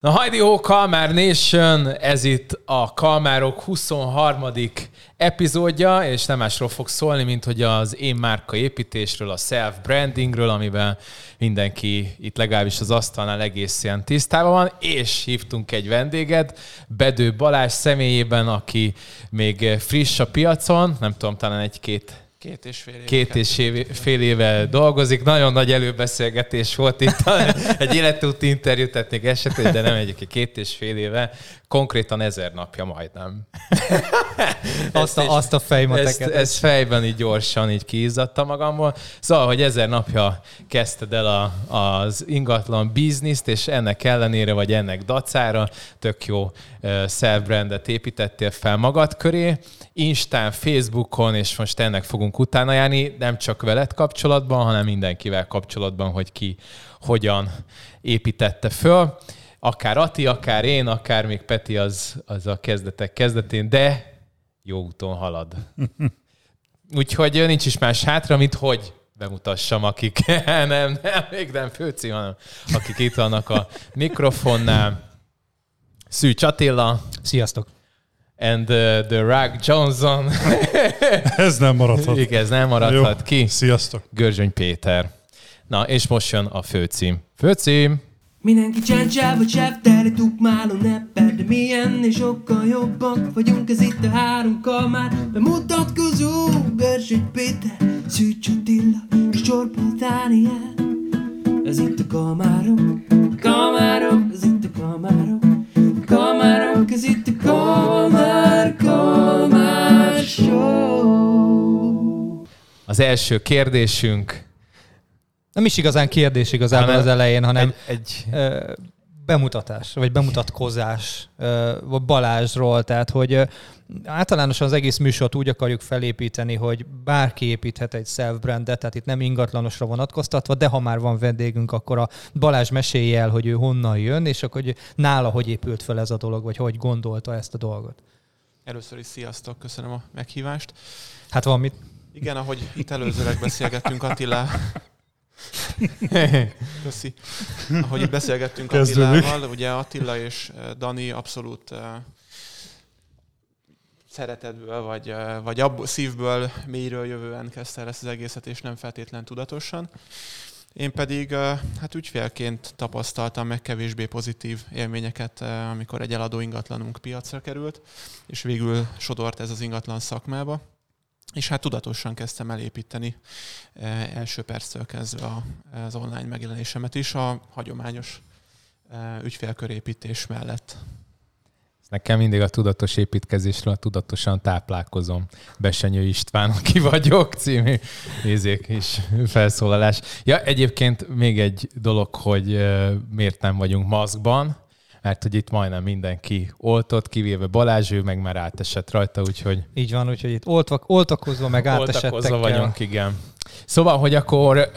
Na hajdi ho, Kalmár Nation, ez itt a Kalmárok 23. epizódja, és nem másról fog szólni, mint hogy az én márka építésről, a self-brandingről, amiben mindenki itt legalábbis az asztalnál egész ilyen tisztában van, és hívtunk egy vendéget, Bedő Balázs személyében, aki még friss a piacon, nem tudom, talán egy-két Két és fél éve. Két és fél éve dolgozik. Nagyon nagy előbeszélgetés volt itt. egy életúti interjú tettnék esetleg, de nem egyik két és fél éve. Konkrétan ezer napja majdnem. azt, a, azt a fejmateket. Ezt, ezt fejben így gyorsan így kiizzadta magamból. Szóval, hogy ezer napja kezdted el a, az ingatlan bizniszt, és ennek ellenére, vagy ennek dacára tök jó self-brandet építettél fel magad köré. Instán, Facebookon, és most ennek fogunk utána járni, nem csak veled kapcsolatban, hanem mindenkivel kapcsolatban, hogy ki hogyan építette föl. Akár Ati, akár én, akár még Peti az, az a kezdetek kezdetén, de jó úton halad. Úgyhogy nincs is más hátra, mint hogy bemutassam, akik nem, nem, még nem főci, hanem akik itt vannak a mikrofonnál. Szűcs Attila. Sziasztok and uh, the Rock Johnson. ez nem maradhat. Igen, ez nem maradhat Jó. ki. Sziasztok. Görzsöny Péter. Na, és most jön a főcím. Főcím! Mindenki csáncsáv vagy teli tukmáló nepper De milyen és sokkal jobbak vagyunk Ez itt a három kamár Bemutatkozó Görzsöny Péter Szűcs Attila és Csorba Dániel Ez itt a kamárok Kamárok, ez itt a kamárok Kamárok, ez itt a Kalmár, Kalmár Show. Az első kérdésünk. Nem is igazán kérdés igazából hanem az elején, hanem egy, egy bemutatás, vagy bemutatkozás Balázsról, tehát hogy általánosan az egész műsort úgy akarjuk felépíteni, hogy bárki építhet egy self-brandet, tehát itt nem ingatlanosra vonatkoztatva, de ha már van vendégünk, akkor a Balázs mesélje el, hogy ő honnan jön, és akkor hogy nála hogy épült fel ez a dolog, vagy hogy gondolta ezt a dolgot. Először is sziasztok, köszönöm a meghívást. Hát van mit? Igen, ahogy itt előzőleg beszélgettünk Attila, Köszi. Ahogy itt beszélgettünk Attilával, ugye Attila és Dani abszolút szeretetből, vagy, vagy abból, szívből, mélyről jövően kezdte el ezt az egészet, és nem feltétlen tudatosan. Én pedig hát ügyfélként tapasztaltam meg kevésbé pozitív élményeket, amikor egy eladó ingatlanunk piacra került, és végül sodort ez az ingatlan szakmába. És hát tudatosan kezdtem elépíteni első perctől kezdve az online megjelenésemet is a hagyományos ügyfélkörépítés mellett. Nekem mindig a tudatos építkezésről a tudatosan táplálkozom. Besenyő István, aki vagyok, című nézék is felszólalás. Ja, egyébként még egy dolog, hogy miért nem vagyunk maszkban, mert hogy itt majdnem mindenki oltott, kivéve Balázs, ő meg már átesett rajta, úgyhogy... Így van, úgyhogy itt oltvak, oltakozva, meg átesettek Oltakozva vagyunk, igen. Szóval, hogy akkor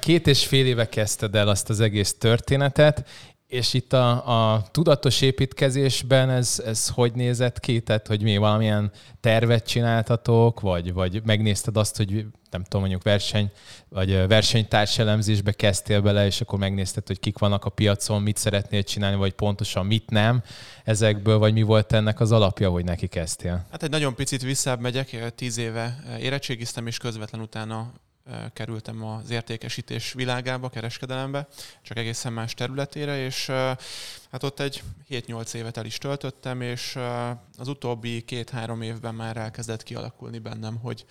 két és fél éve kezdted el azt az egész történetet, és itt a, a tudatos építkezésben ez, ez hogy nézett ki? Tehát, hogy mi valamilyen tervet csináltatok, vagy, vagy megnézted azt, hogy nem tudom, mondjuk verseny, vagy versenytárs elemzésbe kezdtél bele, és akkor megnézted, hogy kik vannak a piacon, mit szeretnél csinálni, vagy pontosan mit nem ezekből, vagy mi volt ennek az alapja, hogy neki kezdtél? Hát egy nagyon picit visszább megyek, tíz éve érettségiztem, és közvetlen utána kerültem az értékesítés világába, kereskedelembe, csak egészen más területére, és hát ott egy 7-8 évet el is töltöttem, és az utóbbi két-három évben már elkezdett kialakulni bennem, hogy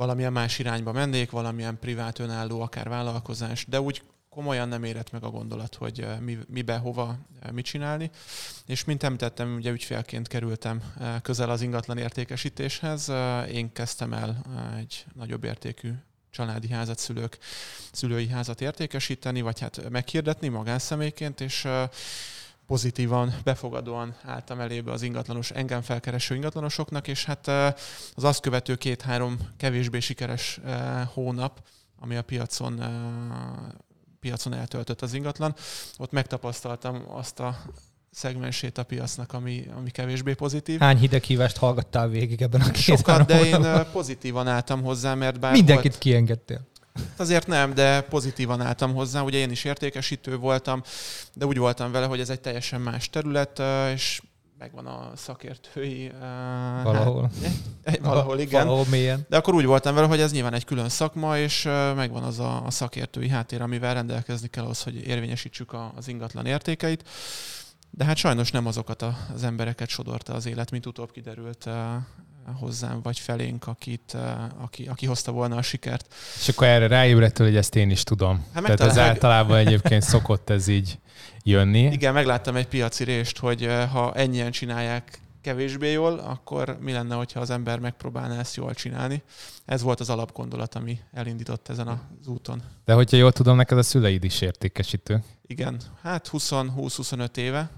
valamilyen más irányba mennék, valamilyen privát önálló, akár vállalkozás, de úgy komolyan nem érett meg a gondolat, hogy mi, mibe, hova, mit csinálni. És mint említettem, ugye ügyfélként kerültem közel az ingatlan értékesítéshez. Én kezdtem el egy nagyobb értékű családi házat, szülők, szülői házat értékesíteni, vagy hát meghirdetni magánszemélyként, és pozitívan, befogadóan álltam elébe az ingatlanos, engem felkereső ingatlanosoknak, és hát az azt követő két-három kevésbé sikeres hónap, ami a piacon piacon eltöltött az ingatlan. Ott megtapasztaltam azt a szegmensét a piacnak, ami, ami kevésbé pozitív. Hány hideghívást hallgattál végig ebben a két Sokat, de én pozitívan álltam hozzá, mert bár Mindenkit volt, kiengedtél. Hát azért nem, de pozitívan álltam hozzá. Ugye én is értékesítő voltam, de úgy voltam vele, hogy ez egy teljesen más terület, és megvan a szakértői... Valahol. Hát, valahol, igen. Valahol mélyen. De akkor úgy voltam vele, hogy ez nyilván egy külön szakma, és megvan az a, a szakértői háttér, amivel rendelkezni kell ahhoz, hogy érvényesítsük az ingatlan értékeit. De hát sajnos nem azokat az embereket sodorta az élet, mint utóbb kiderült hozzám, vagy felénk, akit, aki, aki hozta volna a sikert. És akkor erre ráébredtél, hogy ezt én is tudom. Hát Tehát ez általában egyébként szokott ez így jönni. Igen, megláttam egy piaci rést, hogy ha ennyien csinálják kevésbé jól, akkor mi lenne, hogyha az ember megpróbálná ezt jól csinálni. Ez volt az alapgondolat, ami elindított ezen az úton. De hogyha jól tudom, neked a szüleid is értékesítő. Igen, hát 20-25 éve,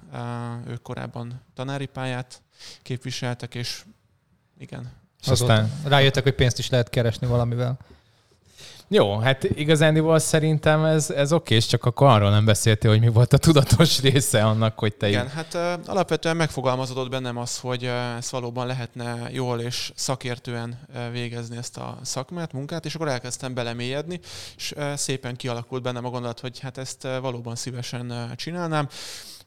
ők korábban tanári pályát képviseltek, és igen. Aztán rájöttek, hogy pénzt is lehet keresni valamivel. Jó, hát igazándiból szerintem ez, ez oké, és csak akkor arról nem beszéltél, hogy mi volt a tudatos része annak, hogy te Igen, így... hát uh, alapvetően megfogalmazódott bennem az, hogy uh, ezt valóban lehetne jól és szakértően uh, végezni ezt a szakmát, munkát, és akkor elkezdtem belemélyedni, és uh, szépen kialakult bennem a gondolat, hogy hát ezt uh, valóban szívesen uh, csinálnám.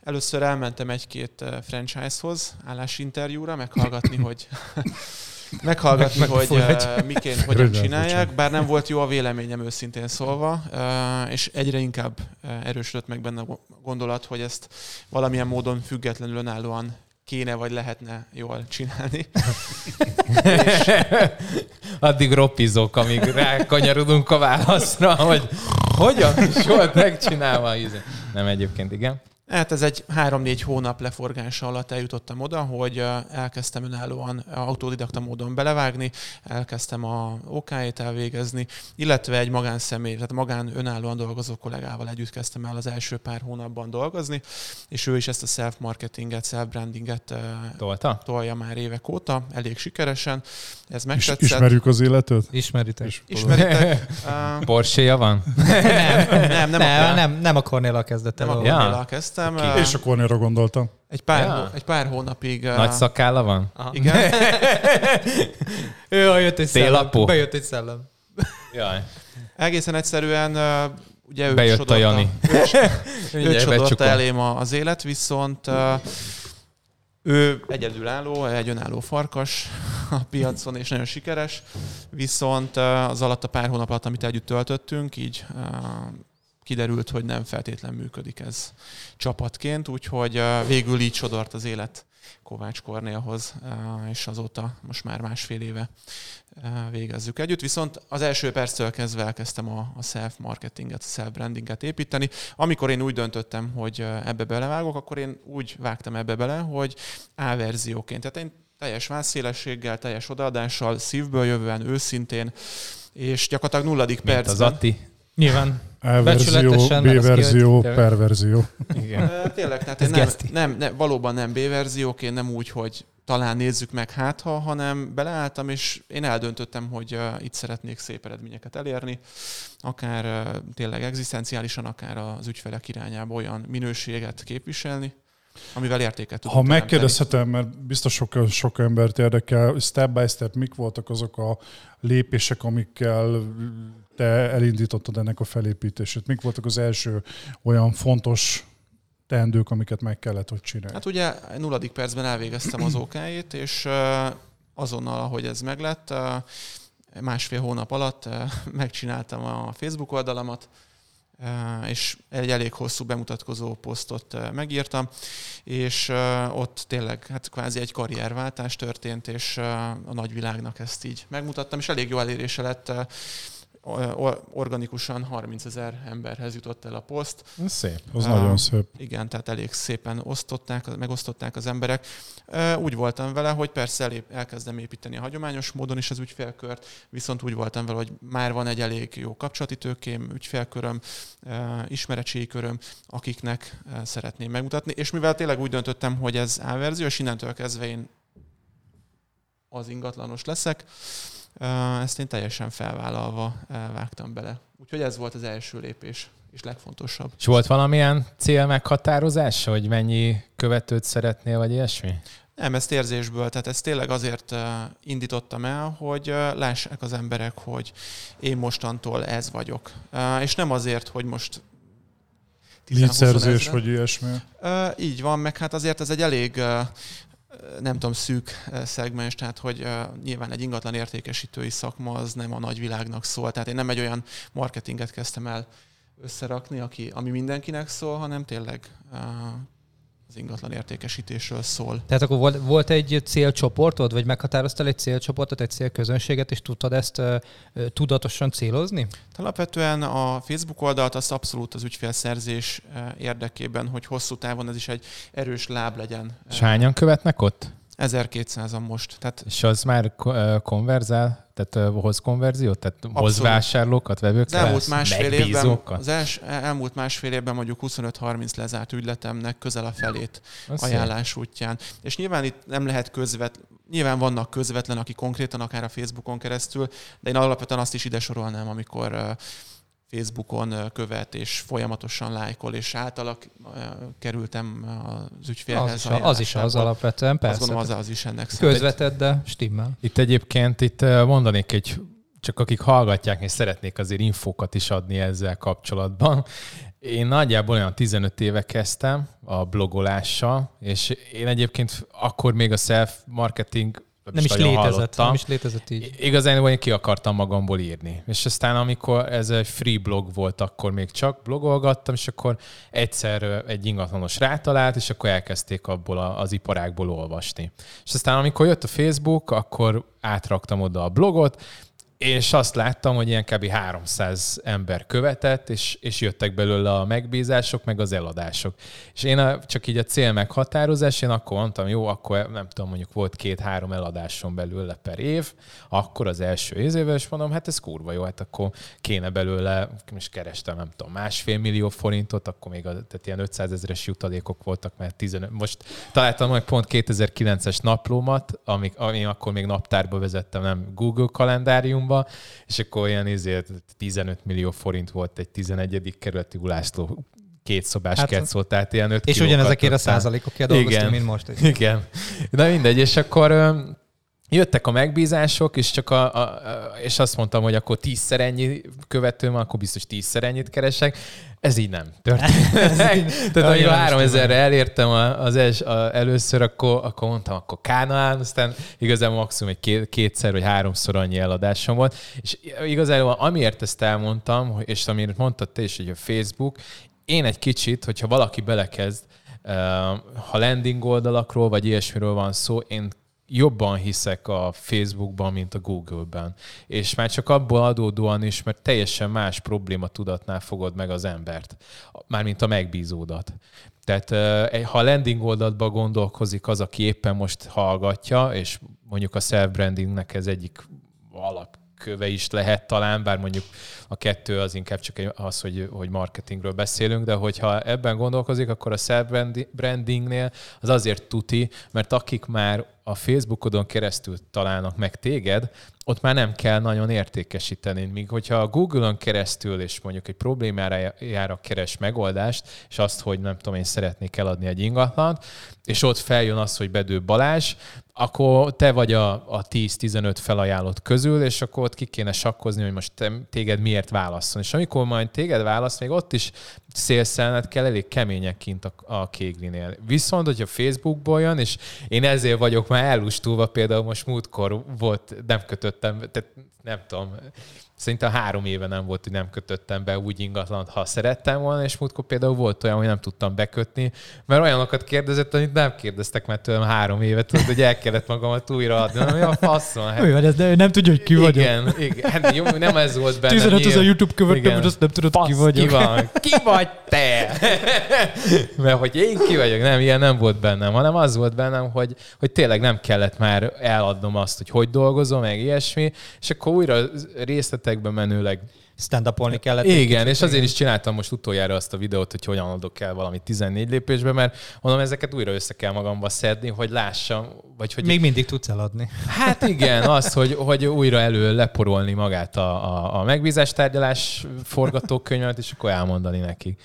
Először elmentem egy-két franchise-hoz állásinterjúra, meghallgatni, hogy meghallgatni, meg, hogy uh, miként, hogyan csinálják, bár nem volt jó a véleményem őszintén szólva, uh, és egyre inkább uh, erősödött meg benne a gondolat, hogy ezt valamilyen módon függetlenül önállóan kéne vagy lehetne jól csinálni. és... Addig ropizok, amíg rákanyarodunk a válaszra, hogy hogyan is volt megcsinálva. Nem egyébként, igen. Hát ez egy három-négy hónap leforgása alatt eljutottam oda, hogy elkezdtem önállóan autodidakta módon belevágni, elkezdtem a OK-t elvégezni, illetve egy magánszemély, tehát magán önállóan dolgozó kollégával együtt kezdtem el az első pár hónapban dolgozni, és ő is ezt a self-marketinget, self-brandinget Tolta? tolja már évek óta, elég sikeresen. Ez megtetszett. Is, ismerjük az életet? Ismeritek. Ismeritek. Porsche-ja van? nem, nem, nem, nem, nem, nem a Cornéla kezdett el. Nem a Cornéla kezdtem kezdtem. Okay. És a Cornéra gondoltam. Egy pár, ja. egy pár hónapig... Nagy szakálla van? Aha. Igen. ő jött egy szellem. Bejött egy szellem. Jaj. Egészen egyszerűen ugye ő Bejött sodorta, a Jani. Ő sodorta elém az élet, viszont ő egyedülálló, egy önálló farkas a piacon, és nagyon sikeres, viszont az alatt a pár hónap alatt, amit együtt töltöttünk, így kiderült, hogy nem feltétlen működik ez csapatként, úgyhogy végül így sodort az élet Kovács Kornélhoz, és azóta most már másfél éve végezzük együtt. Viszont az első perctől kezdve elkezdtem a, self-marketinget, a self-brandinget építeni. Amikor én úgy döntöttem, hogy ebbe belevágok, akkor én úgy vágtam ebbe bele, hogy A verzióként. Tehát én teljes vászélességgel, teljes odaadással, szívből jövően, őszintén, és gyakorlatilag nulladik Mint percben. az Atti. Nyilván. E-verzió, B-verzió, per-verzió. Igen. Tényleg, tehát Ez nem, nem, nem, valóban nem B-verzióként, nem úgy, hogy talán nézzük meg hát ha, hanem beleálltam, és én eldöntöttem, hogy uh, itt szeretnék szép eredményeket elérni, akár uh, tényleg egzisztenciálisan, akár az ügyfelek irányába olyan minőséget képviselni, amivel értéket Ha megkérdezhetem, mert biztos sok, sok embert érdekel, step by step mik voltak azok a lépések, amikkel te elindítottad ennek a felépítését? Mik voltak az első olyan fontos teendők, amiket meg kellett, hogy csinálni? Hát ugye nulladik percben elvégeztem az ok és azonnal, ahogy ez meglett, másfél hónap alatt megcsináltam a Facebook oldalamat, és egy elég hosszú bemutatkozó posztot megírtam, és ott tényleg hát kvázi egy karrierváltás történt, és a nagyvilágnak ezt így megmutattam, és elég jó elérése lett organikusan 30 ezer emberhez jutott el a poszt. Ez szép, az uh, nagyon szép. Igen, tehát elég szépen osztották, megosztották az emberek. Uh, úgy voltam vele, hogy persze elép, elkezdem építeni a hagyományos módon is az ügyfélkört, viszont úgy voltam vele, hogy már van egy elég jó kapcsolati tőkém, ügyfélköröm, uh, ismeretségi köröm, akiknek uh, szeretném megmutatni. És mivel tényleg úgy döntöttem, hogy ez A verzió, és innentől kezdve én az ingatlanos leszek, ezt én teljesen felvállalva vágtam bele. Úgyhogy ez volt az első lépés, és legfontosabb. És volt valamilyen cél meghatározás, hogy mennyi követőt szeretnél, vagy ilyesmi? Nem, ezt érzésből, tehát ezt tényleg azért indítottam el, hogy lássák az emberek, hogy én mostantól ez vagyok. És nem azért, hogy most Lígyszerzés vagy ilyesmi. Így van, meg hát azért ez egy elég nem tudom, szűk szegmens, tehát hogy nyilván egy ingatlan értékesítői szakma az nem a nagyvilágnak szól. Tehát én nem egy olyan marketinget kezdtem el összerakni, aki, ami mindenkinek szól, hanem tényleg az ingatlan értékesítésről szól. Tehát akkor volt, volt egy célcsoportod, vagy meghatároztál egy célcsoportot, egy célközönséget, és tudtad ezt uh, tudatosan célozni? Alapvetően a Facebook oldalt azt abszolút az ügyfélszerzés érdekében, hogy hosszú távon ez is egy erős láb legyen. És hányan követnek ott? 1200-an most. Tehát és az már konverzál? Tehát hoz konverziót? Tehát Abszolút. hoz vásárlókat, vevőket? Az elmúlt másfél évben, az els, elmúlt másfél évben mondjuk 25-30 lezárt ügyletemnek közel a felét az ajánlás szép. útján. És nyilván itt nem lehet közvet, nyilván vannak közvetlen, aki konkrétan akár a Facebookon keresztül, de én alapvetően azt is ide sorolnám, amikor Facebookon követ, és folyamatosan lájkol, és általak kerültem az ügyfélhez. Az is, az, is az alapvetően, persze. Azt gondolom, az, az is ennek Közvetett, de stimmel. Itt egyébként itt mondanék egy csak akik hallgatják, és szeretnék azért infókat is adni ezzel kapcsolatban. Én nagyjából olyan 15 éve kezdtem a blogolással, és én egyébként akkor még a self-marketing nem is, létezett, hallottam. nem is létezett így. Igazán én ki akartam magamból írni. És aztán amikor ez egy free blog volt, akkor még csak blogolgattam, és akkor egyszer egy ingatlanos rátalált, és akkor elkezdték abból az iparákból olvasni. És aztán amikor jött a Facebook, akkor átraktam oda a blogot, és azt láttam, hogy ilyen kb. 300 ember követett, és, és jöttek belőle a megbízások, meg az eladások. És én a, csak így a cél meghatározás, én akkor mondtam, jó, akkor nem tudom, mondjuk volt két-három eladásom belőle per év, akkor az első évvel, és mondom, hát ez kurva jó, hát akkor kéne belőle, és kerestem, nem tudom, másfél millió forintot, akkor még a, tehát ilyen 500 ezeres jutalékok voltak, mert 15, most találtam meg pont 2009-es naplómat, amik, ami akkor még naptárba vezettem, nem Google kalendáriumba, Milánóba, és akkor olyan izért 15 millió forint volt egy 11. kerületi Ulászló két szobás hát, ketszó, tehát ilyen 5 És ugyanezekért a százalékokért dolgoztunk, mint most. Igen. Na mindegy, és akkor jöttek a megbízások, és csak a, a, és azt mondtam, hogy akkor tízszer ennyi követőm, akkor biztos tízszer ennyit keresek. Ez így nem történt. Tehát amikor 3000-re elértem az els, a, először, akkor, akkor mondtam, akkor Kánaán, aztán igazából maximum egy két, kétszer vagy háromszor annyi eladásom volt. És igazából amiért ezt elmondtam, és amiért mondtad te is, hogy a Facebook, én egy kicsit, hogyha valaki belekezd, ha landing oldalakról vagy ilyesmiről van szó, én jobban hiszek a Facebookban, mint a Google-ben. És már csak abból adódóan is, mert teljesen más probléma tudatnál fogod meg az embert, mármint a megbízódat. Tehát ha a landing oldalba gondolkozik az, aki éppen most hallgatja, és mondjuk a self-brandingnek ez egyik alap köve is lehet talán, bár mondjuk a kettő az inkább csak az, hogy, hogy marketingről beszélünk, de hogyha ebben gondolkozik, akkor a self-brandingnél az azért tuti, mert akik már a Facebookodon keresztül találnak meg téged, ott már nem kell nagyon értékesíteni. Míg hogyha a Google-on keresztül és mondjuk egy problémára keres megoldást, és azt, hogy nem tudom, én szeretnék eladni egy ingatlant, és ott feljön az, hogy Bedő Balázs, akkor te vagy a, a 10-15 felajánlott közül, és akkor ott ki kéne sakkozni, hogy most te, téged miért válasszon. És amikor majd téged választ, még ott is szélszelned kell, elég kemények kint a, a kéglinél. Viszont, hogyha Facebookból jön, és én ezért vagyok már elustulva, például most múltkor volt, nem kötöttem, tehát nem tudom, Szerintem három éve nem volt, hogy nem kötöttem be úgy ingatlant, ha szerettem volna, és múltkor például volt olyan, hogy nem tudtam bekötni, mert olyanokat kérdezett, amit nem kérdeztek mert tőlem három évet, tudod, hogy el kellett magamat újra adni. Nem, a faszon. Hát. Olyan, ez, de ő nem tudja, hogy ki vagyok. Igen, igen. Hát, jó, nem ez volt benne. 15 az a YouTube követőm, hogy azt nem tudod, Fasz, ki vagyok. Ki, van? ki vagy te? mert hogy én ki vagyok, nem, ilyen nem volt bennem, hanem az volt bennem, hogy, hogy tényleg nem kellett már eladnom azt, hogy hogy dolgozom, meg ilyesmi, és akkor újra részlet részletekbe menőleg stand up kellett. Igen, és azért is csináltam most utoljára azt a videót, hogy hogyan adok el valami 14 lépésbe, mert mondom, ezeket újra össze kell magamba szedni, hogy lássam, vagy hogy... Még mindig tudsz eladni. Hát igen, az, hogy, hogy újra elő leporolni magát a, a, a megbízástárgyalás forgatókönyvet, és akkor elmondani neki.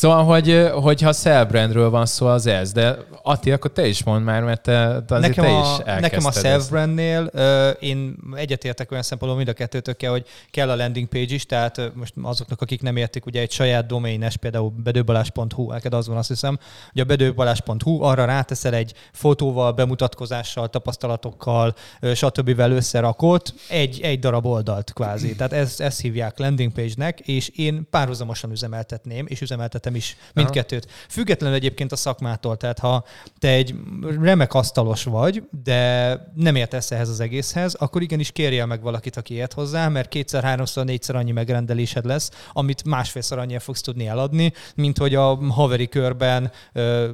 Szóval, hogy, hogyha self-brandről van szó, az ez, de Atti, akkor te is mondd már, mert te, te, nekem te a, is Nekem a self-brandnél én egyetértek olyan szempontból mind a kettőtökkel, hogy kell a landing page is, tehát most azoknak, akik nem értik, ugye egy saját doménes, például bedőbalás.hu, neked az van azt hiszem, hogy a bedőbalás.hu, arra ráteszel egy fotóval, bemutatkozással, tapasztalatokkal, stb. összerakott egy, egy darab oldalt kvázi. Tehát ezt, ezt hívják landing page-nek, és én párhuzamosan üzemeltetném, és üzemeltetem is mindkettőt. Függetlenül egyébként a szakmától, tehát ha te egy remek asztalos vagy, de nem értesz ehhez az egészhez, akkor igenis kérjél meg valakit, aki ért hozzá, mert kétszer, háromszor, négyszer annyi megrendelésed lesz, amit másfélszer annyi fogsz tudni eladni, mint hogy a haveri körben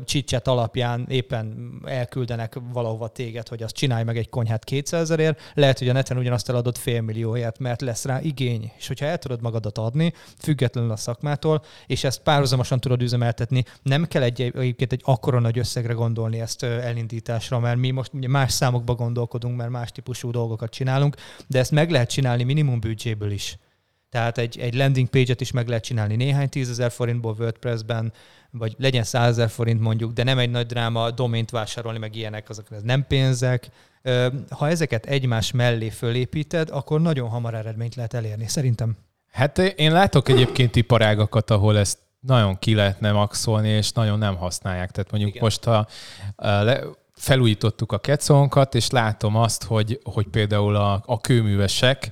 csicset alapján éppen elküldenek valahova téged, hogy azt csinálj meg egy konyhát kétszerezerért, lehet, hogy a neten ugyanazt eladod félmillióért, mert lesz rá igény. És hogyha el tudod magadat adni, függetlenül a szakmától, és ezt párhuzamosan tudod üzemeltetni, nem kell egy, egyébként egy akkora nagy összegre gondolni ezt elindításra, mert mi most ugye más számokba gondolkodunk, mert más típusú dolgokat csinálunk, de ezt meg lehet csinálni minimum büdzséből is. Tehát egy, egy landing page-et is meg lehet csinálni néhány tízezer forintból WordPress-ben, vagy legyen százezer forint mondjuk, de nem egy nagy dráma domént vásárolni, meg ilyenek, azok ez nem pénzek. Ha ezeket egymás mellé fölépíted, akkor nagyon hamar eredményt lehet elérni, szerintem. Hát én látok egyébként iparágakat, ahol ezt nagyon ki lehetne maxolni, és nagyon nem használják. Tehát mondjuk Igen. most, ha le, felújítottuk a kecónkat, és látom azt, hogy, hogy például a, a kőművesek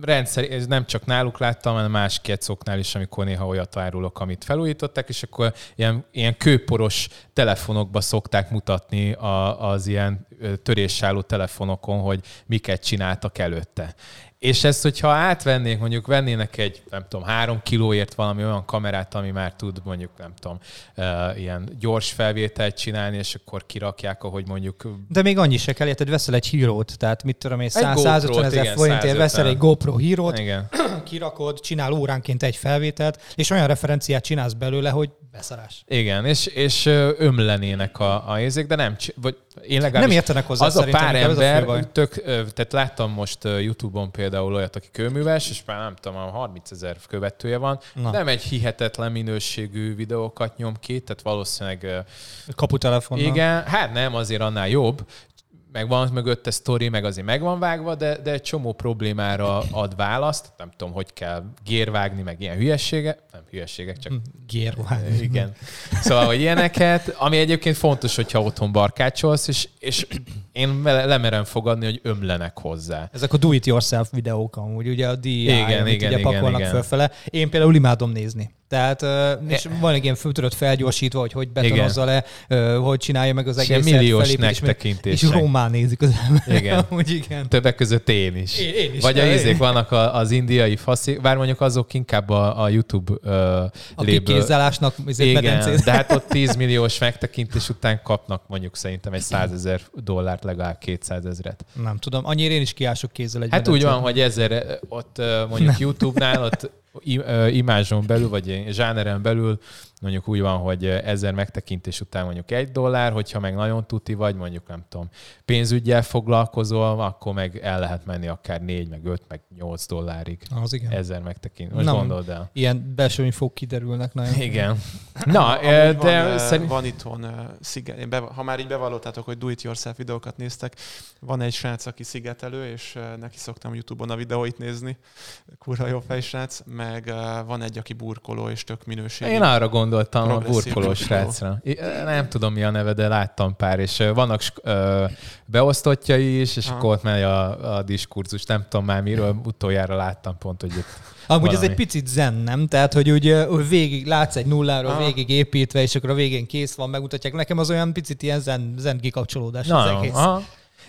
rendszer, ez nem csak náluk láttam, hanem más kecoknál is, amikor néha olyat árulok, amit felújították, és akkor ilyen, ilyen kőporos telefonokba szokták mutatni a, az ilyen töréssáló telefonokon, hogy miket csináltak előtte. És ezt, hogyha átvennék, mondjuk vennének egy, nem tudom, három kilóért valami olyan kamerát, ami már tud mondjuk, nem tudom, uh, ilyen gyors felvételt csinálni, és akkor kirakják, ahogy mondjuk... De még annyi se kell, érted, veszel egy hírót, tehát mit tudom én, 150 ezer forintért veszel egy GoPro hírót, igen. kirakod, csinál óránként egy felvételt, és olyan referenciát csinálsz belőle, hogy beszarás. Igen, és, és ömlenének a, a ézék, de nem, vagy én legalábbis nem értenek hozzá az a pár ember, a tök, tehát láttam most YouTube-on például olyat, aki kőműves, és már nem tudom, 30 ezer követője van, Na. nem egy hihetetlen minőségű videókat nyom ki, tehát valószínűleg... Kaputelefonnal. Igen, hát nem, azért annál jobb, meg van mögötte sztori, meg azért meg van vágva, de, de egy csomó problémára ad választ. Nem tudom, hogy kell gérvágni, meg ilyen hülyessége. Nem hülyességek, csak... Gérvágni. Igen. Szóval, hogy ilyeneket, ami egyébként fontos, hogyha otthon barkácsolsz, és, és én lemerem fogadni, hogy ömlenek hozzá. Ezek a do-it-yourself videók amúgy, ugye a DIY, igen, amit igen, ugye igen, pakolnak igen. fölfele. Én például imádom nézni. Tehát, és van egy ilyen tudod felgyorsítva, hogy hogy betonozza le, hogy csinálja meg az egészet. Ilyen milliós megtekintés. És román nézik az ember. Igen. Úgy, igen. Többek között én is. Én, én is Vagy a izék vannak az indiai faszi, bár mondjuk azok inkább a, a YouTube Akik kézzelásnak Igen, de hát ott 10 milliós megtekintés után kapnak mondjuk szerintem egy 100 ezer dollárt, legalább 200 ezeret. Nem tudom, annyira én is kiások kézzel egy Hát medencét. úgy van, hogy ezer ott mondjuk YouTube-nál ott imázson belül, vagy zsáneren belül mondjuk úgy van, hogy ezer megtekintés után mondjuk egy dollár, hogyha meg nagyon tuti vagy, mondjuk nem tudom, pénzügyel foglalkozol, akkor meg el lehet menni akár négy, meg öt, meg nyolc dollárig. Az igen. Ezer megtekintés. Most Na, gondold el. Ilyen belső infók kiderülnek nagyon. Igen. Na, de van, szerint... van itthon sziget, be, ha már így bevallottátok, hogy do-it-yourself videókat néztek, van egy srác, aki szigetelő, és neki szoktam YouTube-on a videóit nézni, kurva jó fejsrác, meg uh, van egy, aki burkoló, és tök minőségű. Én arra gondoltam a burkoló srácra. Nem tudom, mi a neve, de láttam pár, és vannak beosztottjai is, és Aha. akkor ott megy a, a diskurzus. Nem tudom már miről, utoljára láttam pont, hogy itt Amúgy valami. ez egy picit zen, nem? Tehát, hogy ugye végig látsz egy nulláról Aha. végig építve, és akkor a végén kész van, megmutatják. Nekem az olyan picit ilyen zen, zen kikapcsolódás Na, az egész. Aha.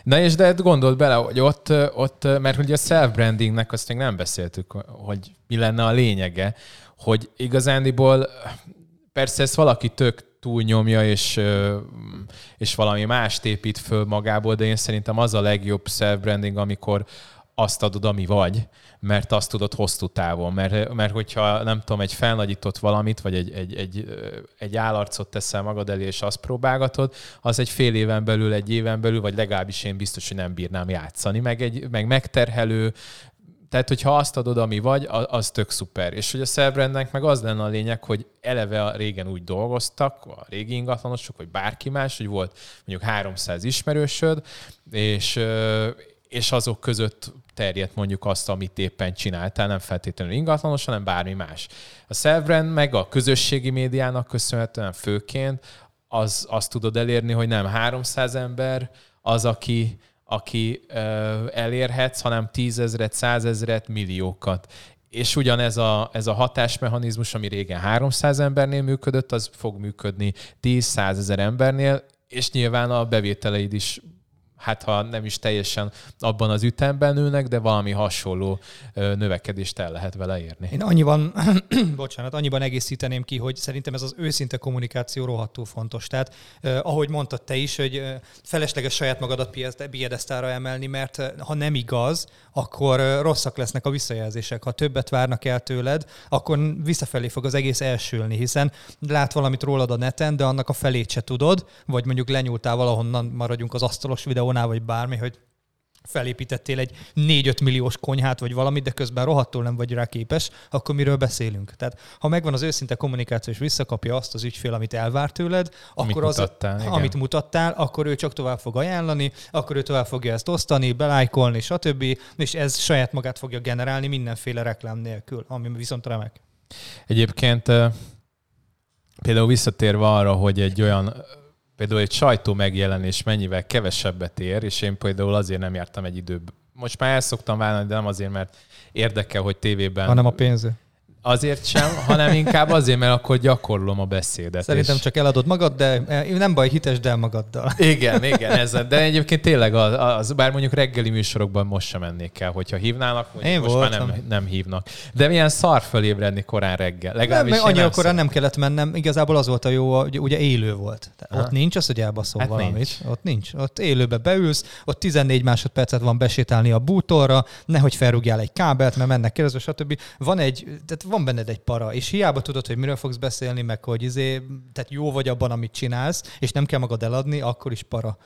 Na és de gondold bele, hogy ott, ott mert ugye a self-brandingnek azt még nem beszéltük, hogy mi lenne a lényege, hogy igazándiból persze ezt valaki tök túlnyomja, és, és valami mást épít föl magából, de én szerintem az a legjobb self-branding, amikor azt adod, ami vagy, mert azt tudod hosszú távon. Mert, mert hogyha nem tudom, egy felnagyított valamit, vagy egy, egy, egy, egy állarcot teszel magad elé, és azt próbálgatod, az egy fél éven belül, egy éven belül, vagy legalábbis én biztos, hogy nem bírnám játszani. Meg, egy, meg megterhelő, tehát, hogyha azt adod, ami vagy, az tök szuper. És hogy a self meg az lenne a lényeg, hogy eleve a régen úgy dolgoztak, a régi ingatlanosok, vagy bárki más, hogy volt mondjuk 300 ismerősöd, és, és azok között terjedt mondjuk azt, amit éppen csináltál, nem feltétlenül ingatlanos, hanem bármi más. A self meg a közösségi médiának köszönhetően főként az, azt tudod elérni, hogy nem 300 ember az, aki, aki ö, elérhetsz, hanem tízezret, százezret, milliókat. És ugyanez a, ez a hatásmechanizmus, ami régen 300 embernél működött, az fog működni 10-100 ezer embernél, és nyilván a bevételeid is hát ha nem is teljesen abban az ütemben nőnek, de valami hasonló növekedést el lehet vele érni. Én annyiban, bocsánat, annyiban egészíteném ki, hogy szerintem ez az őszinte kommunikáció rohadtul fontos. Tehát eh, ahogy mondtad te is, hogy felesleges saját magadat piedesztára emelni, mert ha nem igaz, akkor rosszak lesznek a visszajelzések. Ha többet várnak el tőled, akkor visszafelé fog az egész elsülni, hiszen lát valamit rólad a neten, de annak a felét se tudod, vagy mondjuk lenyúltál valahonnan, maradjunk az asztalos videó videónál, vagy bármi, hogy felépítettél egy 4-5 milliós konyhát, vagy valamit, de közben rohadtul nem vagy rá képes, akkor miről beszélünk? Tehát ha megvan az őszinte kommunikáció, és visszakapja azt az ügyfél, amit elvár tőled, amit akkor mutattál, az, igen. amit mutattál, akkor ő csak tovább fog ajánlani, akkor ő tovább fogja ezt osztani, belájkolni, stb. És ez saját magát fogja generálni mindenféle reklám nélkül, ami viszont remek. Egyébként például visszatérve arra, hogy egy olyan például egy sajtó megjelenés mennyivel kevesebbet ér, és én például azért nem jártam egy időben. Most már el szoktam vállalni, de nem azért, mert érdekel, hogy tévében... Hanem a pénző. Azért sem, hanem inkább azért, mert akkor gyakorlom a beszédet. Szerintem és... csak eladod magad, de eh, nem baj, hitesd el magaddal. Igen, igen, ez, de egyébként tényleg az, az, bár mondjuk reggeli műsorokban most sem mennék el, hogyha hívnának, Én most voltam. már nem, nem hívnak. De milyen szar fölébredni korán reggel. Legalábbis nem, annyira korán nem kellett mennem, igazából az volt a jó, hogy ugye élő volt. Tehát ott nincs az, hogy elbaszol hát valamit. Nincs. Ott nincs. Ott élőbe beülsz, ott 14 másodpercet van besétálni a bútorra, nehogy felrúgjál egy kábelt, mert mennek keresztül, stb. Van egy, tehát van benned egy para, és hiába tudod, hogy miről fogsz beszélni, meg hogy izé, tehát jó vagy abban, amit csinálsz, és nem kell magad eladni, akkor is para.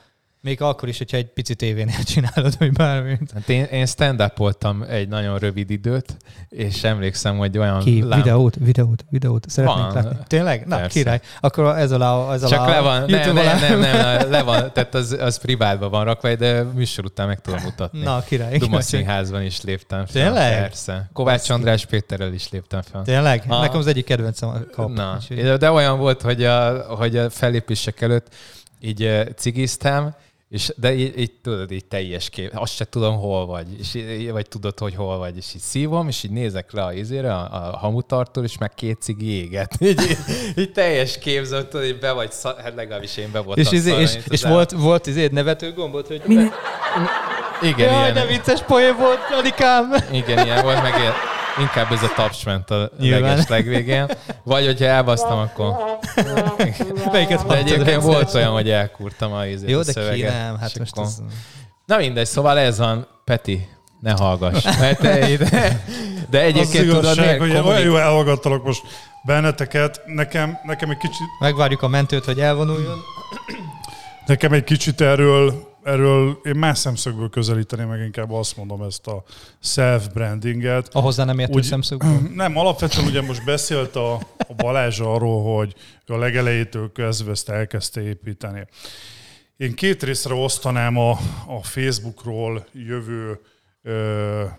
Még akkor is, hogyha egy pici tévénél csinálod, vagy bármit. Hát én, én stand voltam egy nagyon rövid időt, és emlékszem, hogy olyan... Ki? Lám... Videót, videót, videót. Szeretnénk van, látni. Tényleg? Na, Persze. király. Akkor ez alá, ez Csak alá le van, nem, nem, nem, nem, le van, tehát az, az privátban van rakva, de műsor után meg tudom mutatni. Na, király. Duma színházban is léptem fel. Tényleg? Persze. Kovács András Péterrel is léptem fel. Tényleg? Ah. Nekem az egyik kedvencem a kap. Na, de olyan volt, hogy a, hogy a fellépések előtt így cigiztem, és, de így, így, tudod, így teljes kép, azt se tudom, hol vagy, és így, vagy tudod, hogy hol vagy, és így szívom, és így nézek le a izére, a, a hamutartól, és meg két cigi éget. Így, így, így teljes képzett, tudod, így be vagy, szar, hát legalábbis én be voltam És, izé, és, és volt, volt izé nevető gombot, hogy... Mine? Igen, Jaj, ilyen. de vicces poén volt, Anikám! Igen, ilyen volt, meg ilyen Inkább ez a taps ment a Nyilván. leges legvégén. Vagy hogyha elbasztam, akkor... Melyiket De egyébként volt olyan, hogy elkúrtam a, ízét, Jó, a de szöveget. ki nem, hát most akkor... ez... Na mindegy, szóval ez van. Peti, ne hallgass. Mert te ide... De egyébként az tudod, hogy kommunik... olyan jó elhallgattalak most benneteket. Nekem, nekem egy kicsit... Megvárjuk a mentőt, hogy elvonuljon. Nekem egy kicsit erről erről én más szemszögből közelíteném meg inkább azt mondom ezt a self-brandinget. A hozzá nem értő Úgy, szemszögből? Nem, alapvetően ugye most beszélt a, a Balázs arról, hogy a legelejétől kezdve ezt elkezdte építeni. Én két részre osztanám a, a Facebookról jövő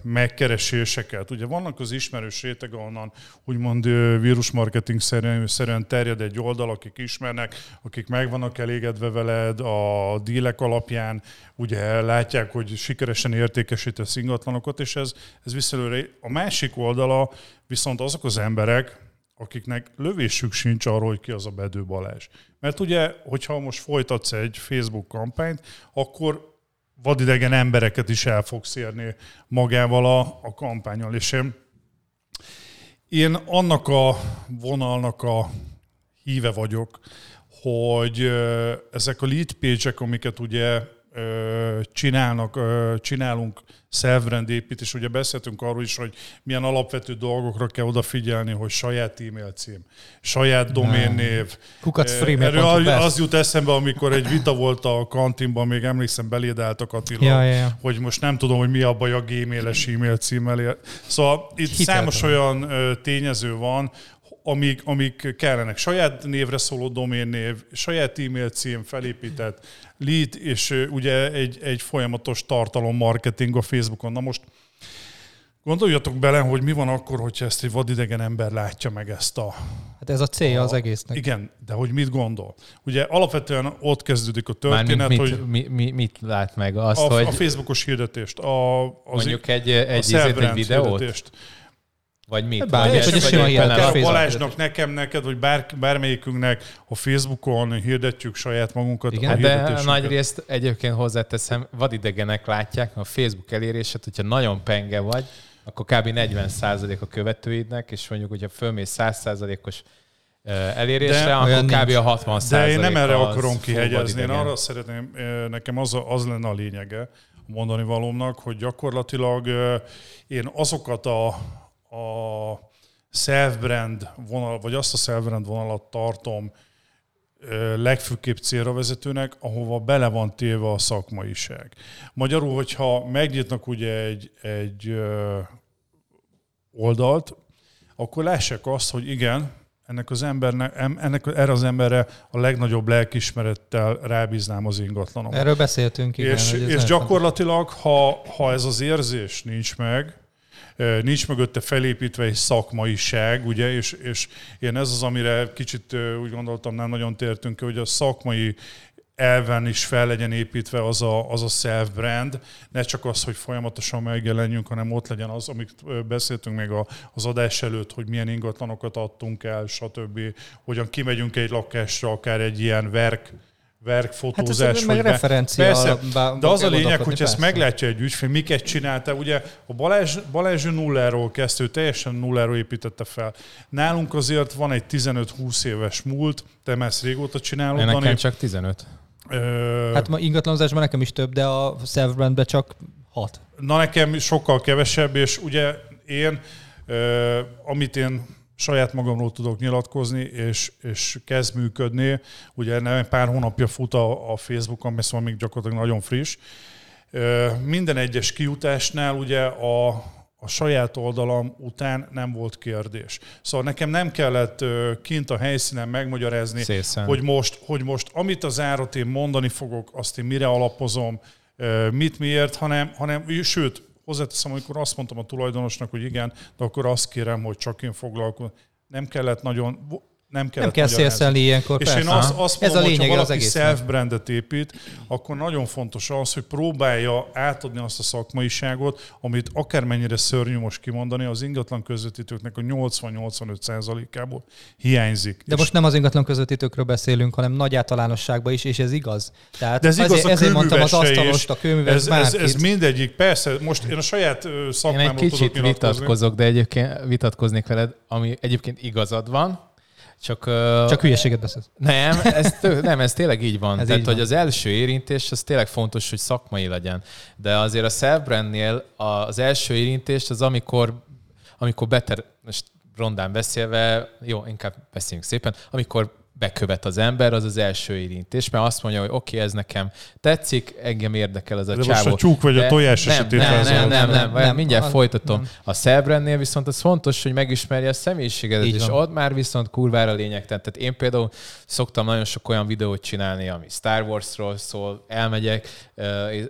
megkereséseket. Ugye vannak az ismerős réteg, ahonnan úgymond vírusmarketing szerűen terjed egy oldal, akik ismernek, akik meg vannak elégedve veled a dílek alapján, ugye látják, hogy sikeresen értékesítesz ingatlanokat, és ez, ez visszelőre. A másik oldala viszont azok az emberek, akiknek lövésük sincs arról, hogy ki az a Bedő. Mert ugye, hogyha most folytatsz egy Facebook kampányt, akkor vadidegen embereket is el fogsz érni magával a, a kampányal. És én, én annak a vonalnak a híve vagyok, hogy ezek a lead page amiket ugye csinálnak, csinálunk self-brand építés. Ugye beszéltünk arról is, hogy milyen alapvető dolgokra kell odafigyelni, hogy saját e-mail cím, saját doménnév. Erről az jut eszembe, amikor egy vita volt a kantinban, még emlékszem, belédáltak Attila, ja, ja, ja. hogy most nem tudom, hogy mi a baj a gmail-es e-mail címmel. Szóval itt Hiteltem. számos olyan tényező van, amik, amik kellenek. Saját névre szóló doménnév, saját e-mail cím felépített, lead, és ugye egy, egy folyamatos tartalommarketing a Facebookon. Na most Gondoljatok bele, hogy mi van akkor, hogyha ezt egy vadidegen ember látja meg ezt a... Hát ez a célja a, az egésznek. Igen, de hogy mit gondol? Ugye alapvetően ott kezdődik a történet, mit, hogy... Mi, mi, mit lát meg? Azt, a, hogy... a Facebookos hirdetést. A, az mondjuk egy, egy, a egy videót? Hirdetést. Vagy mit? Bár, vagy, vagy sima a Balázsnak, nekem, neked, vagy bár, bármelyikünknek a Facebookon hirdetjük saját magunkat. Igen, a de nagy részt egyébként hozzáteszem, vadidegenek látják a Facebook elérését, hogyha nagyon penge vagy, akkor kb. 40% a követőidnek, és mondjuk, hogyha fölmész 100%-os elérésre, de, akkor kb. A 60 De én nem erre akarom kihegyezni, én arra szeretném, nekem az, az lenne a lényege a mondani valómnak, hogy gyakorlatilag én azokat a a self-brand vonal, vagy azt a self-brand vonalat tartom legfőképp célra vezetőnek, ahova bele van téve a szakmaiság. Magyarul, hogyha megnyitnak ugye egy, egy oldalt, akkor lássák azt, hogy igen, ennek az embernek, ennek, erre az emberre a legnagyobb lelkismerettel rábíznám az ingatlanom. Erről beszéltünk, igen. És, és gyakorlatilag, ha, ha ez az érzés nincs meg, nincs mögötte felépítve egy szakmaiság, ugye, és, és én ez az, amire kicsit úgy gondoltam, nem nagyon tértünk hogy a szakmai elven is fel legyen építve az a, az a self-brand, ne csak az, hogy folyamatosan megjelenjünk, hanem ott legyen az, amit beszéltünk még az adás előtt, hogy milyen ingatlanokat adtunk el, stb. Hogyan kimegyünk egy lakásra, akár egy ilyen verk verkfotózás. Hát meg referencia Persze, de az a lényeg, hogy ezt meglátja egy ügyfél, miket csinálta. Ugye a Balázs, Balázs nulláról kezdő, teljesen nulláról építette fel. Nálunk azért van egy 15-20 éves múlt, te már ezt régóta csinálod. Nekem Dani. csak 15. Ö... Hát ma ingatlanozásban nekem is több, de a self csak 6. Na nekem sokkal kevesebb, és ugye én, amit én saját magamról tudok nyilatkozni, és, és kezd működni. Ugye nem pár hónapja fut a, a Facebookon, mert szóval még gyakorlatilag nagyon friss. Minden egyes kiutásnál ugye a, a saját oldalam után nem volt kérdés. Szóval nekem nem kellett kint a helyszínen megmagyarázni, hogy most, hogy most amit az árat én mondani fogok, azt én mire alapozom, mit miért, hanem, hanem sőt, Hozzáteszem, amikor azt mondtam a tulajdonosnak, hogy igen, de akkor azt kérem, hogy csak én foglalkozom. Nem kellett nagyon nem, nem kell szélszelni ilyenkor, És persze. én azt, azt mondom, Ez a lényeg, ha valaki self-brandet épít, akkor nagyon fontos az, hogy próbálja átadni azt a szakmaiságot, amit akármennyire szörnyű most kimondani, az ingatlan közvetítőknek a 80-85%-ából hiányzik. De és most nem az ingatlan közvetítőkről beszélünk, hanem nagy általánosságban is, és ez igaz. Tehát De ez igaz ezért, ezért mondtam az asztalost, a kőműves, ez, ez, ez, mindegyik, persze, most én a saját szakmámból Én egy kicsit vitatkozok, de egyébként vitatkoznék veled, ami egyébként igazad van, csak, Csak hülyeséget beszélsz. Nem, ez, nem, ez tényleg így van. Ez Tehát, így hogy van. az első érintés, az tényleg fontos, hogy szakmai legyen. De azért a self-brandnél az első érintés az amikor, amikor beter, most rondán beszélve, jó, inkább beszéljünk szépen, amikor bekövet az ember, az az első érintés, mert azt mondja, hogy oké, okay, ez nekem tetszik, engem érdekel ez a de csávó. most a csúk vagy a tojás nem, esetén nem, nem, nem, nem, nem, mindjárt a, folytatom. Nem. A Selbrandnél viszont az fontos, hogy megismerje a személyiségedet, Így és van. ott már viszont kurvára lényeg. Tehát én például szoktam nagyon sok olyan videót csinálni, ami Star Wars-ról szól, elmegyek,